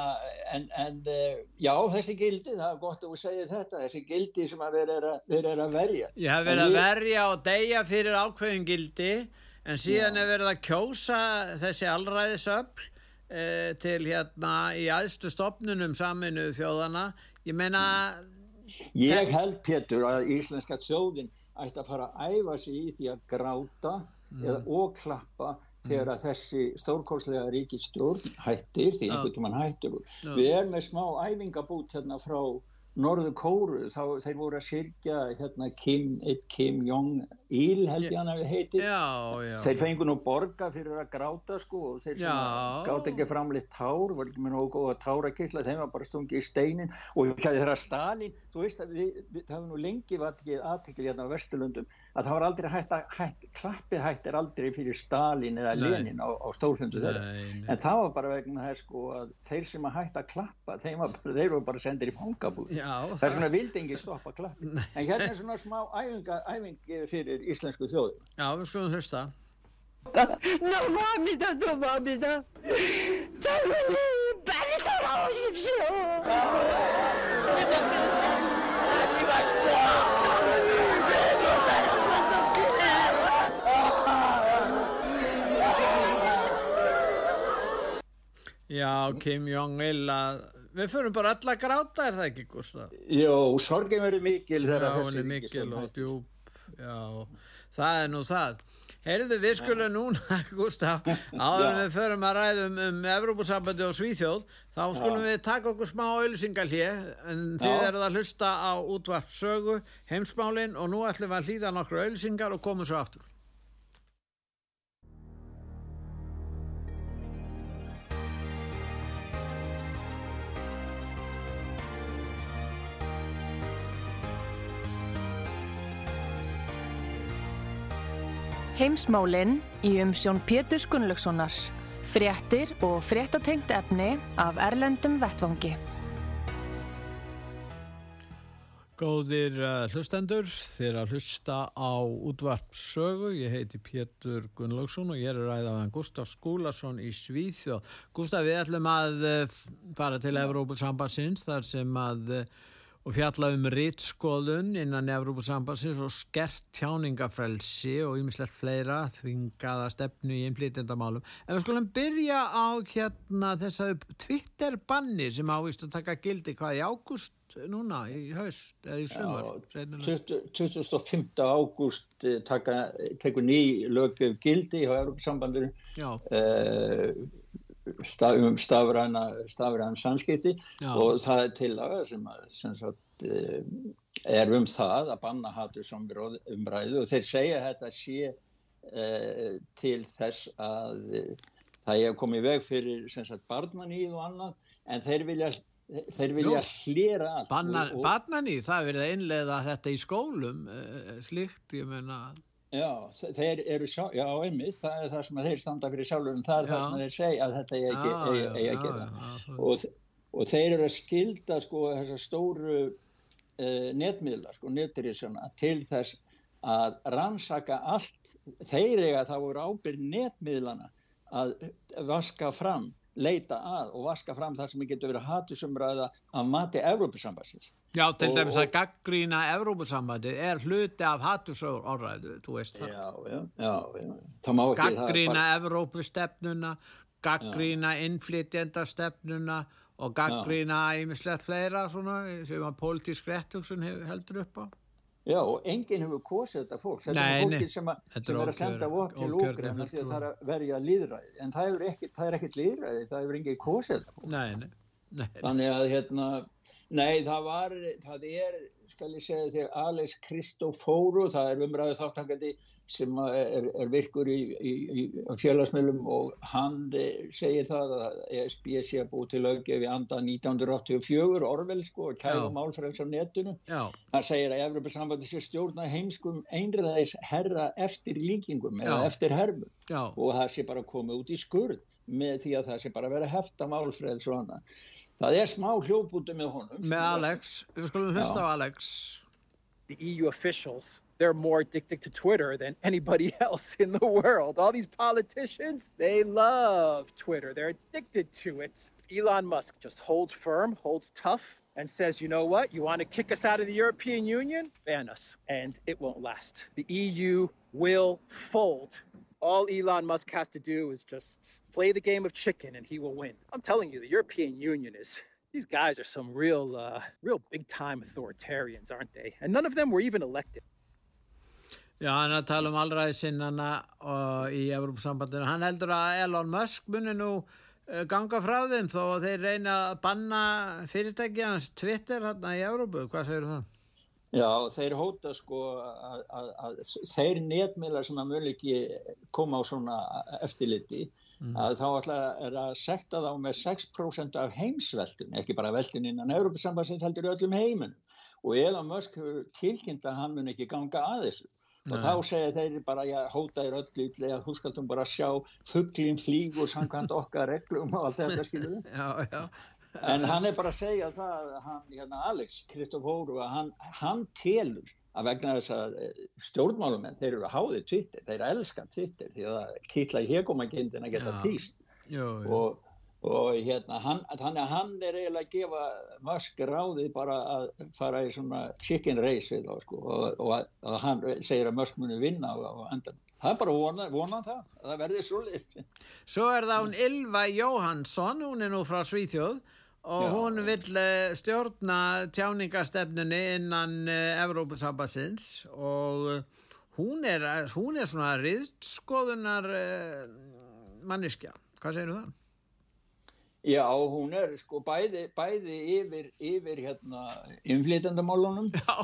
en, en eh, já þessi gildi það er gott að þú segir þetta þessi gildi sem að vera er að verja. Já vera að verja og deyja fyrir ákveðin gildi en síðan er verið að kjósa þessi allræðisöfl eh, til hérna í aðstu stopnunum saminu þjóðana ég meina ég held Pétur að íslenska þjóðin ætti að fara að æfa sig í því að gráta mm. eða óklappa þegar að þessi stórkólslega ríkistjórn hættir því einhvern veginn hættur við erum með smá æfingabút hérna frá Norður Kóru þá þeir voru að sirkja hérna Kim, Kim Jong-il held ég hann að við heitir já, já. þeir fengur nú borga fyrir að gráta sko og þeir gátt ekki framleitt tár, var ekki með nógu góða tárakilla þeim var bara stungið í steinin og þeirra Stalin, þú veist að við, við, það hefur nú lengi vatn ekki aðtikli hérna á Vesturlundum að það var aldrei hægt að hægt, klappið hægt er aldrei fyrir Stalin eða Lenin á, á stórfundu þeirra. Nei, nei. en það var bara vegna þess sko að þeir sem að hægt að klappa þeir voru bara sendir í fangabúð. Það er svona vildingi stoppa klappi nei. en hérna er svona smá æfinga, æfingi fyrir íslensku þjóðu Já, við skulum hlusta. Novamida, novamida Sæluði, berður á sem svo Já, Kim Jong-il að við förum bara alla gráta, er það ekki, Gustaf? Jó, sorgin verður mikil Já, þegar hún þessi er mikil og djúb, já, það er nú það. Heyrðu, við skulum núna, Gustaf, áður Já. við förum að ræðum um Evrópusambandi og Svíþjóð, þá skulum við taka okkur smá auðlýsingar hér, en þið Já. eruð að hlusta á útvart sögu, heimsmálin og nú ætlum við að hlýða nokkru auðlýsingar og komum svo aftur. Heimsmálin í umsjón Pétur Gunnlaugssonar. Fréttir og fréttatengt efni af Erlendum Vettvangi. Góðir uh, hlustendur, er að hlusta á útvarp sögu. Ég heiti Pétur Gunnlaugsson og ég er að ræða með Gustaf Skúlason í Svíþjóð. Gustaf, við ætlum að uh, fara til Evrópusambansins þar sem að uh, og fjalla um rítskoðun innan Evrópusambansins og skert tjáningafrelsi og ýmislegt fleira þvingaða stefnu í innflytjandamálum. En við skulum byrja á hérna þessa Twitter-banni sem ávist að taka gildi hvað í ágúst núna, í haust eða í sumar. 20 25. ágúst eh, tekur ný lögum gildi hjá Európa-sambandinu Já, eh, staf, um stafræna, stafræna samskipti Já. og það er tillaga sem, að, sem sagt, eh, er um það að banna hatur som umræðu og þeir segja þetta sé eh, til þess að eh, það er komið veg fyrir sagt barnaníð og annað en þeir vilja þeir vilja Nú. hlera allt Banna, og- og- barnaní, það er verið að innleiða þetta í skólum, uh, slíkt, ég meina, Já, þe- þeir eru sjá, já, einmitt, það er það sem þeir standa fyrir sjálfur það er Já. það sem þeir segja að þetta eigi ekki, Já, eigi, eigi að gera. Og, og þeir eru að skilda sko þessar stóru uh, netmiðla, sko netrísuna til þess að rannsaka allt, þeir eiga það voru ábyrð netmiðlana að vaska fram, leita að og vaska fram það sem getur verið hatusumræða að mati Evrópusambassins. Já, til Og- dæmis að gaggrína Evrópusambandi er hluti af hattusögur orðræðu, þú veist það. Já, já, já, já, Gaggrína bara- Evrópustefnuna, gaggrína innflytjendastefnuna og gaggrína ímislegt fleira svona sem að pólitísk réttugsun heldur upp á. Já, og enginn hefur kosið þetta fólk. Þetta Nei, er nei. fólki sem, Þetta sem er að senda vopn til Úkraina því að það er að verja líðræði. En það, ekki, er ekkert líðræði, það hefur enginn kosið þetta fólk. Nei, nei, nei. Þannig að hérna, nei það var, það er, skal ég segja þér, Alex Kristofóru, það er umræðu þáttakandi sem er, er virkur í, í, í félagsmiðlum og hann eh, segir það að ESB sé að búið til í anda 1984, Orwell sko, og Já. málfræðs á netinu. Já, Hann segir að Evropasambandi sé stjórna heimskum einræðis herra eftir líkingum eða eftir hermu og það sé bara komið út í skurð með því að það sé bara verið hefta málfræðs og annað. Það er smá hljóðbúti með honum. með Alex, við skulum hlusta á Alex. the EU officials, they're more addicted to Twitter than anybody else in the world. All these politicians, they love Twitter. They're addicted to it. Elon Musk just holds firm, holds tough, and says, you know what, you want to kick us out of the European Union? Ban us. And it won't last. The EU will fold. All Elon Musk has to do is just play the game of chicken and he will win. I'm telling you, the European Union is these guys are some real, uh, real big time authoritarians, aren't they? And none of them were even elected. Já, hann er að tala um allræðisinnana í Evrópusambandinu. Hann heldur að Elon Musk muni nú eh, ganga frá þeim þó að þeir reyna að banna fyrirtæki hans Twitter hérna í Evrópu. Hvað segir það? Já, þeir hóta sko að, að, að þeir netmiðlar sem að mjög ekki koma á svona eftirliti að þá ætla er að sekta þá með 6% af heimsveldin, ekki bara veldin innan Európa-sambansins heldur öllum heiminum. Og Elon Musk tilkynnt að hann mun ekki ganga að þessu. Og Nei. þá segja þeir bara, já, hóta þér öllu illa, þú skaltum bara sjá fugglin flýgur samkvæmt okkar reglum og allt þetta skilur Já, já, En hann er bara að segja það, hann, hérna Alex Kristofóru, að hann, hann telur að vegna þess að eh, stjórnmálumenn, þeir eru háðið Twitter, þeir elska Twitter því að kýtla í hegumagindin að geta Já. týst jú. og, og hérna hann, að hann er eiginlega að gefa Musk ráði bara að fara í svona chicken race við þá sko og, og, að- og hann segir að Musk muni vinna á, endan. Það er bara vona, vona það, að það verði svo lit. Svo er það hún Ylva Jóhansson, hún er nú frá Svíþjóð og Já. hún vill eh, stjórna tjáningastefnunni innan uh, Evrópusambassins og eh, hún er, hún er svona riðskoðunar manniskja. Hvað segir það? Já, hún er sko bæði, bæði yfir, yfir hérna innflytendamálunum. Já.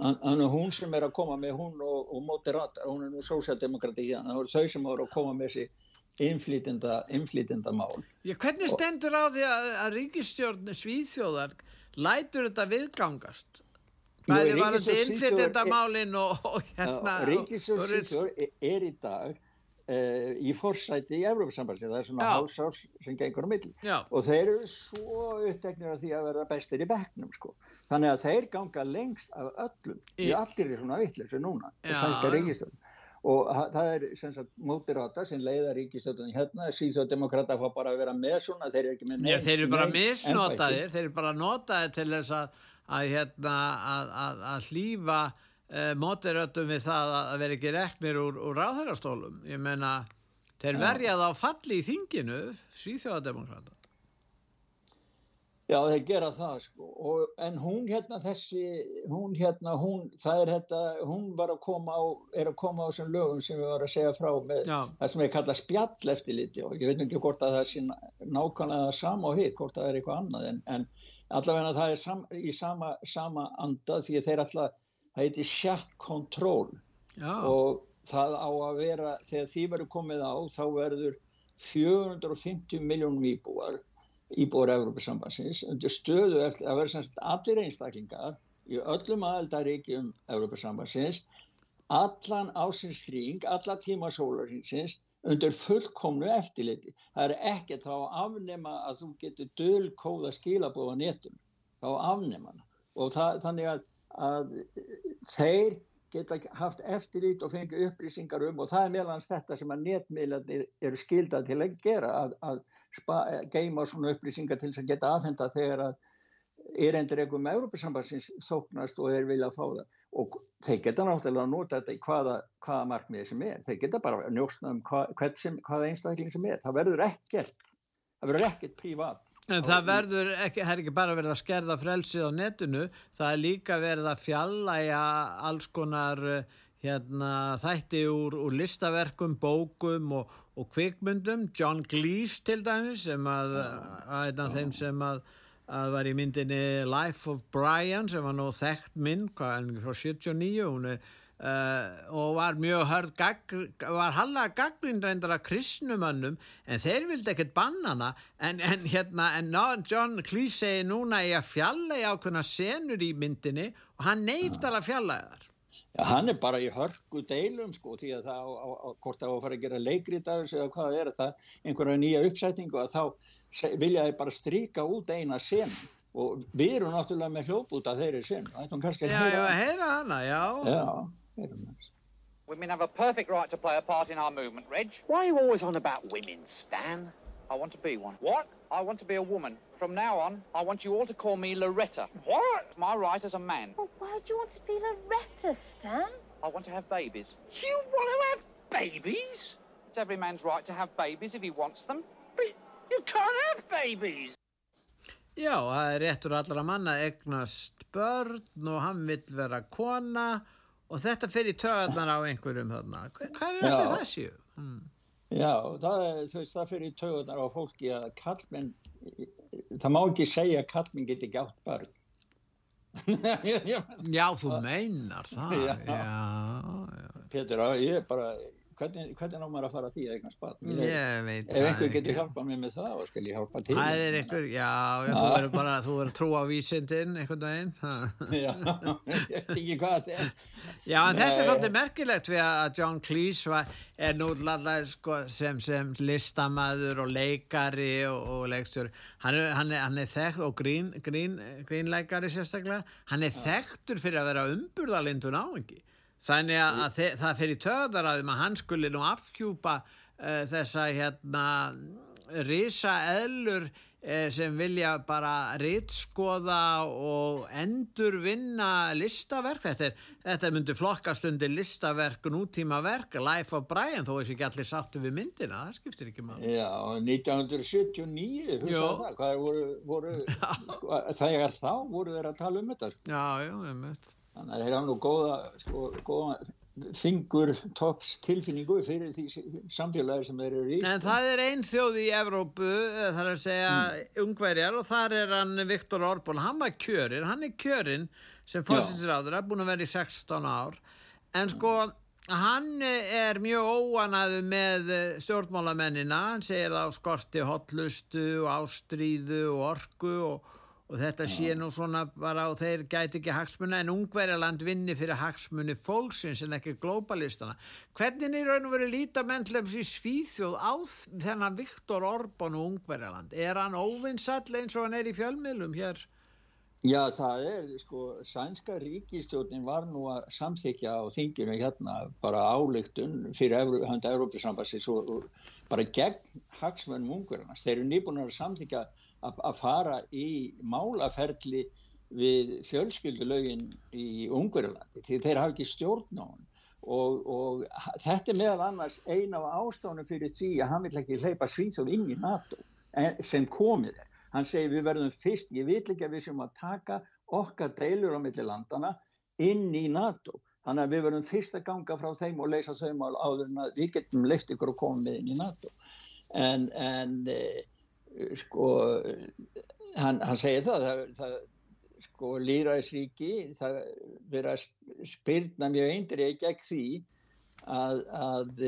Þannig hún sem er að koma með hún og, og moderata, hún er nú sósjaldemokrati hérna, það voru þau sem voru að koma með þessi Já, hvernig stendur á því að, að ríkistjórn Svíþjóðar lætur þetta viðgangast? Bæði Svíþjóðar er- innflytjendamálin og, og hérna... rit- Svíþjór er í dag uh, í forsæti í Európa-sambandi, það er svona Já. hálsárs sem gengur á milli Já. og þeir eru svo uppteknir af því að verða bestir í bekknum sko. þannig að þeir ganga lengst af öllum í, allir í svona vittleysu núna Já, sænska já. ríkistjórn og það er sem sagt mótirata sem leiða ríkistjórn hérna, síðsóðdemokrata fá bara að vera með svona, þeir eru ekki með Já, þeir eru bara misnotaðir, þeir eru bara notaðir til þess að, að, hérna, að, að, að hlýfa uh, mótiröttum við það að vera ekki reknir úr, úr ráðherrastólum. Ég meina, þeir verja þá falli í þinginu, svíþjóðademokrata. Já, þeir gera það sko, og, en hún hérna þessi, hún hérna, hún, það er þetta, hún var að koma á, er að koma á þessum lögum sem við varum að segja frá með Já. það sem er kallað spjall eftir liti og ég veit ekki hvort að það sé nákvæmlega sama og hitt, hvort það er eitthvað annað en, en allavega það er sam, í sama, sama anda því að þeir alltaf, það heiti control. Já, og það á að vera, þegar því verður komið á þá verður 450 miljónum íbúar íbúar Evrópusambansins undir stöðu eftir að vera semst allir einstaklingar í öllum aðeldaríkjum Evrópusambansins allan ásins hring, alla tíma sólarhingsins undir fullkomnu eftirliti. Það er ekkert þá afnema að þú getur dölkóða skilabóða netum, þá afnema hana. Og það, þannig að, að þeir geta haft eftirlit og fengið upplýsingar um og það er meðlans þetta sem að netmiðlarnir eru skildað til að gera að, að spa, geima svona upplýsingar til þess að geta afhenda þegar að erendur eitthvað með Európa-sambansins þóknast og þeir vilja fá það. Og þeir geta náttúrulega að nota þetta í hvaða, hvaða markmiði sem er. Þeir geta bara að njóstna um hvað, sem, hvaða einstakling sem er. Það verður ekkert það verður ekkert prívat en það verður ekki, það er ekki bara verið að skerða frelsið á netinu, það er líka verið að fjallæja alls konar eh, hérna, þætti úr, úr listaverkum, bókum og, og kvikmyndum, John Cleese til dæmis sem að, að einn af þeim sem að, að var í myndinni Life of Brian sem var nú þekkt mynd, hvað er hann frá 79, hún er Uh, og var mjög hörð var hallega gaggrinn reyndar að kristnumönnum en þeir vildi ekkert banna hana. En, en hérna en John Cleese segi núna í að fjalla í ákveðna senur í myndinni og hann neytar að fjalla þar Já, hann er bara í hörku deilum sko því að það á, á, á, hvort það á að fara að gera leikrið af þessu eða hvað er það einhverja nýja uppsetningu að þá vilja þeir bara stríka út eina sen og við erum náttúrulega með hljóðbúta þeirri sen ætlum kannski að Já, já, heyra heyra hana, já Já, heyrum við Women have a perfect right to play a part in our movement, Reg. Why are you always on about women, Stan? I want to be one. What? I want to be a woman. From now on, I want you all to call me Loretta. What? It's my right as a man. Well, why do you want to be Loretta, Stan? I want to have babies. You want to have babies? It's every man's right to have babies if he wants them. But you can't have babies. Já, það er réttur allra manna að egnast börn og hann vill vera kona og þetta fer í töðarnar á einhverjum þarna. Hva- Hvað er Já. allir það séu? Mm. Já, það, er, veist, það fyrir töðunar á fólki að kallmenn, það má ekki segja að kallmenn geti ekki átt börn. Já, þú meinar það. Já. Já, Pétur, á, ég er bara, hvernig, hvernig ná maður að fara að því að eignast veit Ef einhver getur ekki. hjálpað mér með það, þá skal ég hjálpa til. Það er einhver, já, já, þú verður bara, þú verður trú á vísindin einhvern veginn. Já, ég veit ekki hvað þetta er. Já, en þetta er Nei. svolítið merkilegt við að John Cleese var, er nú alltaf sko, sem, sem listamæður og leikari og, og leikstjóri. Hann er, hann er, hann er þekkt og grín, grín, grínleikari sérstaklega. Hann er þekktur fyrir að vera umburðalindun áengi. Þannig að, að þe það fyrir töðar að hann skuli nú afhjúpa uh, þessa hérna risa eðlur eh, sem vilja bara ritskoða og endur vinna listaverk þetta, er, þetta myndi flokkast undir listaverk nútíma verk, Life of Brian þó þessi ekki allir sáttu við myndina það skiptir ekki maður Já, 1979, Já. hugsaðu það, hvað voru, voru sko, þegar þá voru þeir að tala um þetta. Sko. Já, já, einmitt. Þannig að þeir hafa nú góða, sko, góða fingur tops tilfinningu fyrir því samfélagi sem þeir eru í. En það er ein þjóð í Evrópu, eh, það er að segja ungverjar og þar er hann Viktor Orbán, hann var kjörinn, hann er kjörinn sem fórsinsráður, búin að vera í 16 ár, en sko hann er mjög óanaðu með eh, stjórnmálamennina, hann segir á skorti hotlustu og ástríðu og orku og og þetta sé nú svona bara og þeir gæti ekki hagsmuna en ungverjaland vinni fyrir hagsmunni fólksins en ekki globalistana. Hvernig er raun og verið lítamentlefs í Svíþjóð á þennan Viktor Orbán og ungverjaland? Er hann óvinsall eins og hann er í fjölmiðlum hér? Já, það er, sko, sænska ríkistjórnin var nú að samþykja á þinginu hérna bara álygtun fyrir Evru, handa Európa-sambassins og, og bara gegn hagsmönnum ungverjarnas. Þeir eru nýbúin að samþykja að, fara í málaferli við fjölskyldulögin í Ungverjalandi því þeir hafa ekki stjórn á hann og, og þetta er meðal annars eina af ástofnum fyrir því að hann vil ekki hleypa Svíþjóð inn í NATO en, sem komið er. Hann segir við verðum fyrst, ég vil ekki að við sem að taka okkar deilur á milli landana inn í NATO. Þannig að við verðum fyrst að ganga frá þeim og leysa þau mál áður en að við getum leift ykkur koma með inn í NATO. En, en eh, sko, hann, hann segir það, það, það sko, líraðisríki, það verið að spyrna mjög eindrið gegn því að, að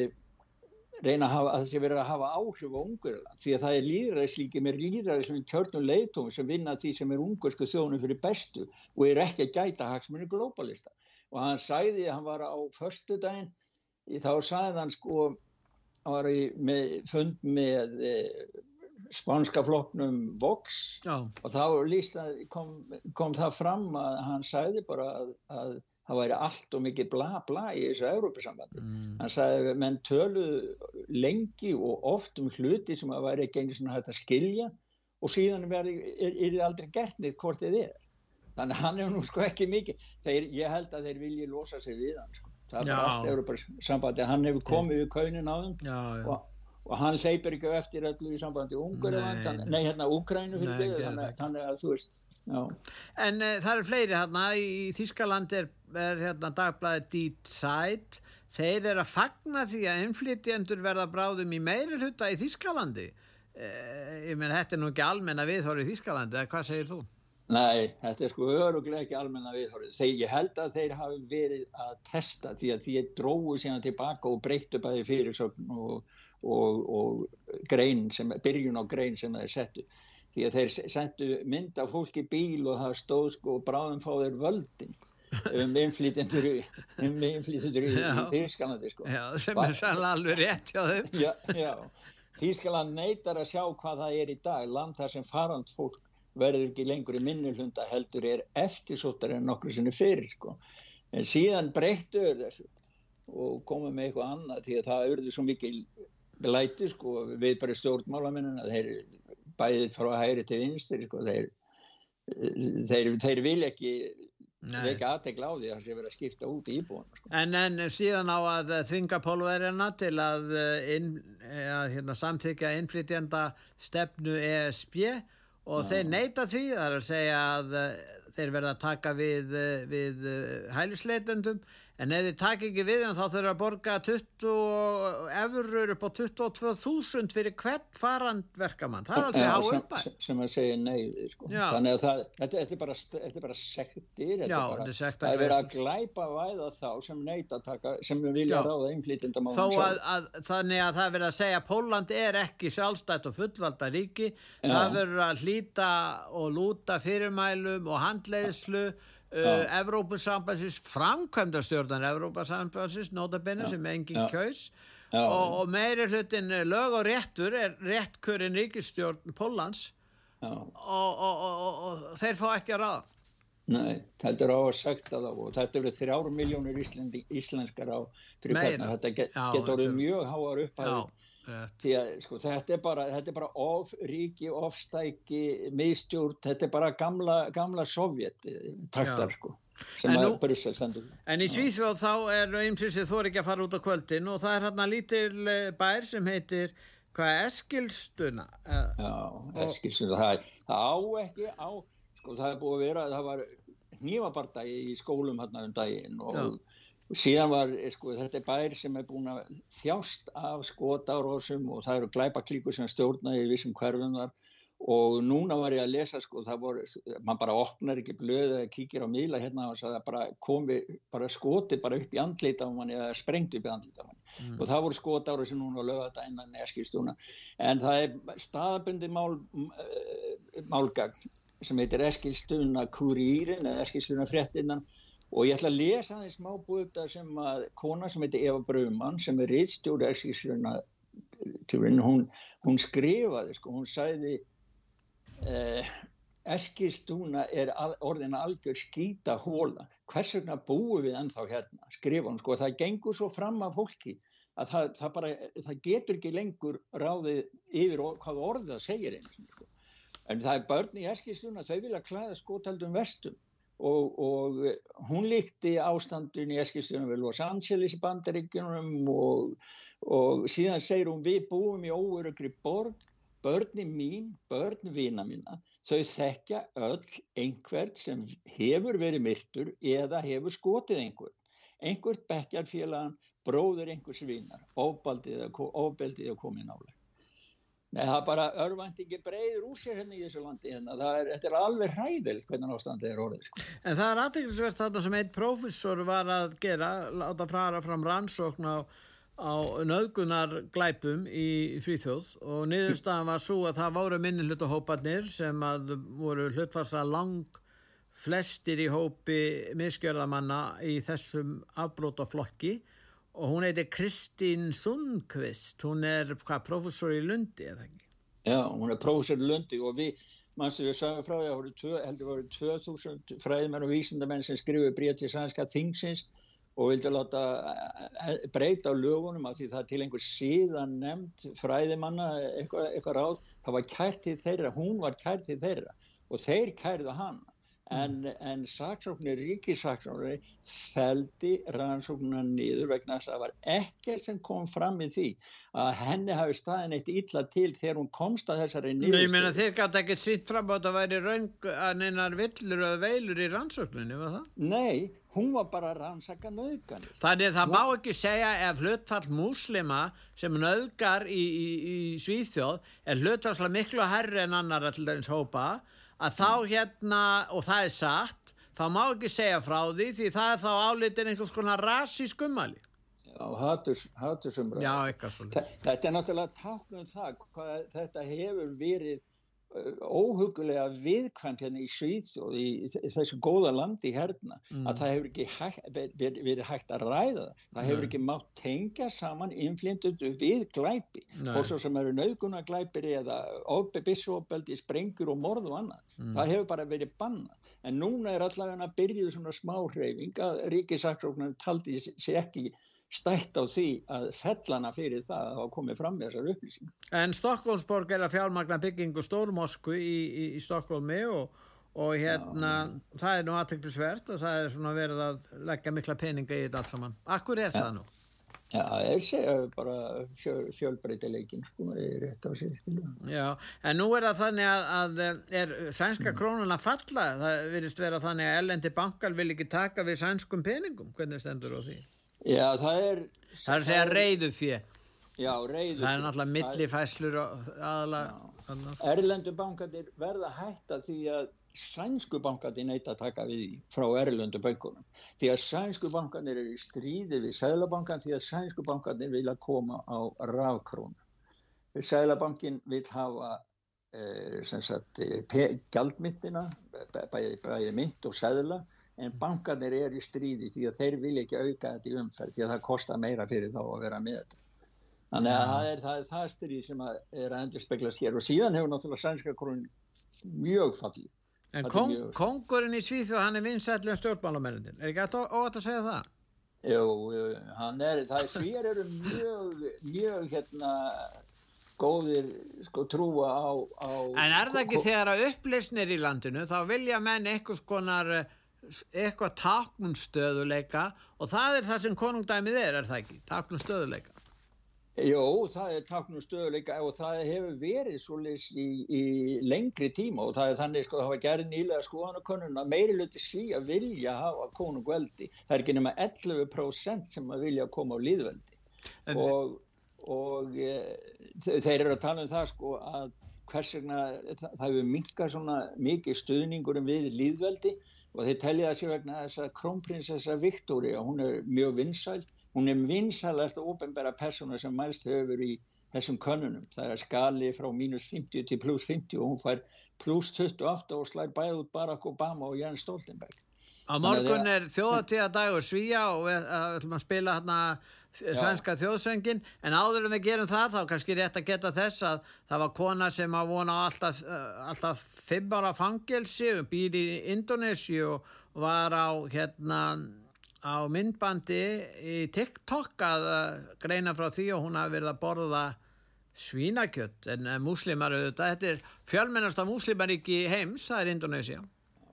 reyna að hafa, að þessi verið að hafa áhrif á Ungurland því að það er líðræðislíki með líðræðislega kjörnum leitum sem vinna því sem er ungursku þjónum fyrir bestu og er ekki að gæta hagsmunni globalista og hann sæði hann var á förstu daginn þá sæði hann sko hann var í með, fund með e, spánska flokknum Vox Já. og þá líst að kom, kom það fram að hann sæði bara að, að það væri allt og mikið bla bla í þessu Európa-sambandi. Mm. Hann sagði að menn töluðu lengi og oft um hluti sem að væri ekki einu svona hægt að skilja og síðan er, er, er þið aldrei gert neitt hvort þið er. Þannig hann er nú sko ekki mikið. Þeir, ég held að þeir vilji losa sig við hann sko. Það er bara allt Európa-sambandi. Hann hefur komið við kaunin á þeim og, og hann hleypir ekki eftir öllu í sambandi ungur nei, nei, hérna Úkrænu fyrir þig þannig, að þú veist já. En uh, það eru fleiri hérna í Þískaland er, er hérna dagblæði Die Zeit þeir eru að fagna því að innflytjendur verða bráðum í meiri hluta í Þískalandi uh, ég menn þetta er nú ekki almenna viðhorið í Þískalandi eða hvað segir þú? Nei, þetta er sko öruglega ekki almenna viðhorið. Þegar ég held að þeir hafi verið að testa því að því að dróðu síðan tilbaka og breyttu bæði fyrirsögn og, og, og grein sem, byrjun á grein sem þeir settu. Því að þeir settu mynd af fólki bíl og það stóð sko bráðum fá þeir völdin um innflýtendur um innflýtendur í, Þýskalandi sko. Já, sem er sannlega alveg rétt hjá þeim. Já, já. Þýskaland neytar að sjá hvað það er í dag, land þar sem farand fólk verður ekki lengur í minnulunda heldur er eftirsóttar en nokkur sinni fyrir sko. En síðan breyttu þessu og komum með eitthvað annað því að það auðvitað svo mikið læti sko við bara stjórnmálaminnuna þeir bæðið frá hægri til vinstir sko þeir, þeir, þeir vil ekki veika aðtegla á því að það sé verið að skipta út í íbúin sko. en, en síðan á að þvinga pólverjana til að, inn, að hérna, samþykja innflytjanda stefnu ESB og Já. þeir neyta því, það er að segja að þeir verða að taka við, við hælisleitendum en ef þið taka ekki við en þá þurfa að borga 20 eurur upp á 22.000 fyrir hvert farandverkamann það er alveg að hafa upp að sem, að segja nei sko. þannig að það, þetta, þetta er bara, þetta er bara sektir þetta Já, bara, er það er verið að glæpa væða þá sem neyta taka, sem vilja Já. ráða einflýtindam að, að, þannig að það verið að segja að Póland er ekki sjálfstætt og fullvalda ríki Já. það verið að hlýta og lúta fyrirmælum og handleiðslu Uh, Evrópusambansins framkvæmdastjórnan Evrópusambansins notabenni sem enginn kjós og, og meiri hlutin lög og réttur er réttkurinn ríkistjórn Pólans og, og, og þeir fá ekki að ráða. Nei, þetta er á að sekta þá. Og þetta eru þrjáru miljónir íslenskar á fyrir hvernig þetta get, Já, getur orðið mjög háar Já, því að sko, þetta er bara, þetta er bara of ríki, ofstæki, miðstjórn, þetta er bara gamla, gamla sovjet eh, taktar Já. sko sem að Brussel sendur. En í Svíþjóð þá er þú er ekki að fara út á kvöldin og það er hérna lítil eh, bær sem heitir hvað Eskilstuna Eh, Já, Eskilsson, það, það á ekki á, sko það er búið að vera, það var hnífabardagi í skólum hérna um daginn og, og síðan var, eh, sko, þetta er bær sem er búin að þjást af skotárósum og það eru glæpa klíkur sem stjórna í vissum hverfum þar. Og núna var ég að lesa, sko, það voru, mann bara opnar ekki blöð eða kíkir á miðla hérna og það bara komi, bara skoti bara upp í andlita á manni eða sprengt upp í andlita á manni Mm. og það voru skotári sem núna lögða þetta innan eskilstúna en það er staðabundi mál, uh, málgagn sem heitir Eskilstuna Kurírin eða Eskilstuna fréttinnan og ég ætla að lesa það í smá búið sem að kona sem heitir Eva Braumann sem er Kurírin, hún, hún skrifaði sko, hún sagði uh, Eskilstuna er al, orðina algjör skýta hóla hvers vegna búum við ennþá hérna? skrifa hún sko, það gengur svo fram af fólki að það, það bara, það getur ekki lengur ráðið yfir hvað orðið það segir einu sko. en það er börn í Eskilstuna, þau vilja klæða skotaldum vestum og, og hún líkti ástandun í Eskilstuna við Los Angeles í bandaríkjunum og, og síðan segir hún við búum í óörugri borg börni mín, börn vina mína, þau þekkja öll einhvert sem hefur verið myrtur eða hefur skotið einhvern. Einhvert bekkjarfélagan, bróður einhvers vinar, ofbeldið að komið nálega. Nei, það er bara örvæntingi breyður úr sér hérna í þessu landi hérna. Er, þetta er alveg hræðilt hvernig ástandið er orðið. Sko. En það er aðteglisvert þarna sem einn prófessor var að gera, láta fara fram rannsókn á, á nöðgunar glæpum í Svíþjóð og niðurstaðan var svo að það voru minni hlutahóparnir sem voru hlutfarsa lang flestir í hópi miskjörðamanna í þessum afbrótaflokki og hún heitir Kristín Sundqvist, hún er hvað, professor í Lundi eða ekki? Já, hún er prófessor í Lundi og við, mannstu við sagðum frá því að það heldur voru 2000 fræðimenn og vísindamenn sem skrifuði bríð til sænska þingsins og vildi láta eh, breyta á lögunum af því það til einhver síðan nefnd fræðimanna eitthvað, eitthvað ráð, það var kært til þeirra, hún var kært til þeirra og þeir kærðu hana. En, en saksóknir, ríkisaksóknir feldi rannsóknuna niður vegna þess að það var ekkert sem kom fram í því að henni hafi staðin eitt illa til þegar hún komst að þessari Nei, ég meina þeir gæti ekki sýtt fram á að það væri raung að neinar villur eða veilur í rannsókninni, var það? Nei, hún var bara rannsaka nöðganir. Þannig að það má ekki segja ef hlutfall múslima sem nöðgar í, í, í Svíþjóð er hlutfallslega miklu herri en annar til dæmis hópa að þá hérna, og það er satt, þá má ekki segja frá því því það er þá álitin einhvers konar rasi skummali. Já, haturs, hatursumræði. Já, eitthvað svolítið. Þetta er náttúrulega táknum það hvað þetta hefur verið óhugulega viðkvæmt hérna í Svíþjóð í, í þessu góða landi hérna Mm. að það hefur ekki hægt, verið, verið hægt að ræða það. Það hefur Nei. ekki mátt tengja saman innflindutu við glæpi Nei. og svo sem eru nauðguna glæpir eða bissofbeldi, sprengur og morð og annað. Mm. Það hefur bara verið bannað. En núna er allavega byrjuð svona smá hreyfing að ríkisaksóknar taldi sér ekki stætt á því að fellana fyrir það að hafa komið fram með þessar upplýsingar. En Stokkólmsborg er að fjármagna byggingu stórmosku í, í, í Stokkólmi og, og hérna það er nú aðteklisvert og það er svona verið að leggja mikla peninga í þetta allt saman. Akkur er það nú? Já, ég segja bara fjöl, fjölbreytileikin, sko, er rétt á sér. Já, en nú er það þannig að, að er sænska krónun að falla? Það virðist vera þannig að ellendi bankar vil ekki taka við sænskum peningum. Hvernig stendur á því? Já, það er... Það er segja reyðu fjö. Já, reyðu Það er náttúrulega millifæslur og aðalega. Erlendu bankarnir verða hætta því að sænsku bankarnir neyta að taka við frá erlendu bankunum. Því að sænsku bankarnir eru í stríði við sælabankan því að sænsku bankarnir vilja koma á rafkrónu. Sælabankin vil hafa eh, sem sagt, eh, gjaldmyndina, bæði, mynd og sæðla, en bankarnir eru í stríði því að þeir vilja ekki auka þetta í umferð því að það kostar meira fyrir þá að vera með þetta. Þannig að Já. það er það, er það stríð sem að er að endur speglast hér og síðan hefur náttúrulega sænska krónin mjög fallið En kong, mjög- kongurinn í Svíþjóð, hann er vinsætlega stjórnmálamennin. Er ekki að óvægt að segja það? Jú, hann er, það er svíjar eru mjög, mjög hérna góðir sko trúa á, á En er það ekki þegar að upplýsnir í landinu, þá vilja menn einhvers konar eh, eitthvað taknum stöðuleika og það er það sem konungdæmið er, er það ekki? Taknum stöðuleika. Jó, það er taknum stöðuleika og það hefur verið svolítið í, í lengri tíma og það er þannig sko það var gerð nýlega skoðanakönnun að meiri luti svíja vilja hafa konungveldi. Það er ekki nema 11% sem að vilja koma á líðveldi En- og, og e, þeir eru að tala um það sko að hvers vegna það, það hefur minkað svona mikið stuðningurum við líðveldi og þeir telja sér vegna þess að krónprinsessa Viktoria, hún er mjög vinsæl hún er vinsælast ofinbæra persóna sem mælst hefur í þessum könnunum. Það er skali frá mínus 50 til pluss 50 og hún fær pluss 28 og slær bæði út Barack Obama og Jens Stoltenberg. Á morgun er þjóðatíðadagur Svíja og við uh, ætlum að spila hérna svenska þjóðsöngin en áður en við gerum það þá kannski rétt að geta þess að það var kona sem að vona alltaf, alltaf fimm ára fangelsi og býr í Indonési og var á hérna á myndbandi í TikTok að uh, greina frá því og hún hafi verið að borða svínakjött en uh, múslimar auðvitað, þetta er fjölmennasta múslimaríki heims, það er Indonésia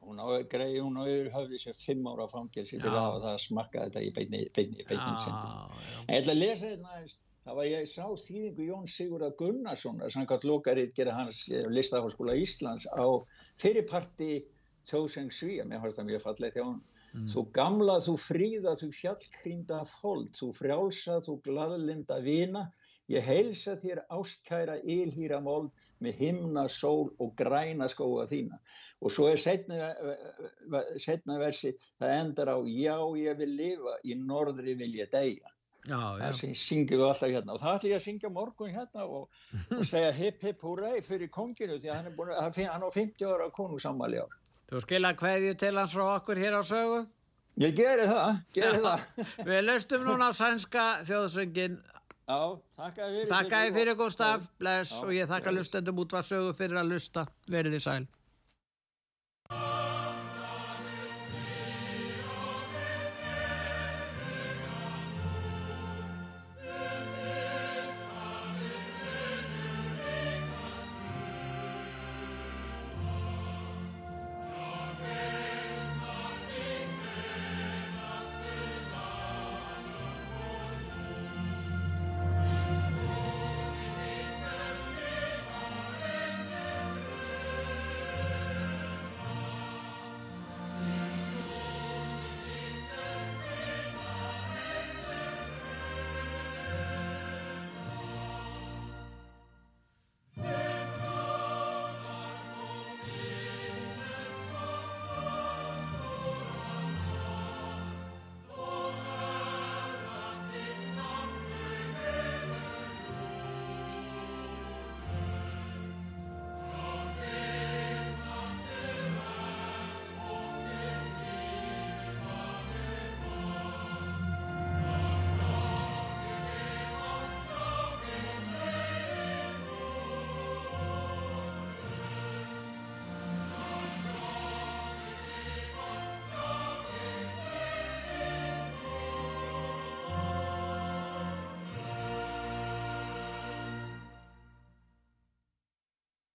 Hún á greið, hún á höfði sér fimm ára fangelsi fyrir að það að smakka þetta í beinni, beinni, beinni sendin. En ég lesa hérna aðeins, það var ég sá þýðingu Jón Sigurðar Gunnarssonar, samkvæmt lokarið gera hans eh, listaháskóla Íslands á fyrirparti Þjóðseng Svíja, mér fannst það mjög fallegt hjá hann. Þú gamla, þú fríða, þú fjallkrýnda fold, þú frjálsa, þú gladlinda vina, ég heilsa þér ástkæra ylhýra mold með himna, sól og græna skóa þína. Og svo er setna, setna versi, það endar á, já ég vil lifa, í norðri vil ég deyja. Já, já. Það sy- syngjum við alltaf hérna og það ætlum ég að syngja morgun hérna og, og segja hip hip húrei fyrir konginu því að hann er búin að hann á 50 ára konungsammali ár. Þú skilja hverju til hans frá okkur hér á sögu? Ég geri það, geri það. Við lustum núna sænska þjóðsöngin. Já, þakka þér fyrir. Takk að þið fyrir Gustaf, bless Já, og ég þakka bless. lustendum út var sögu fyrir að lusta. Verið þið sæl.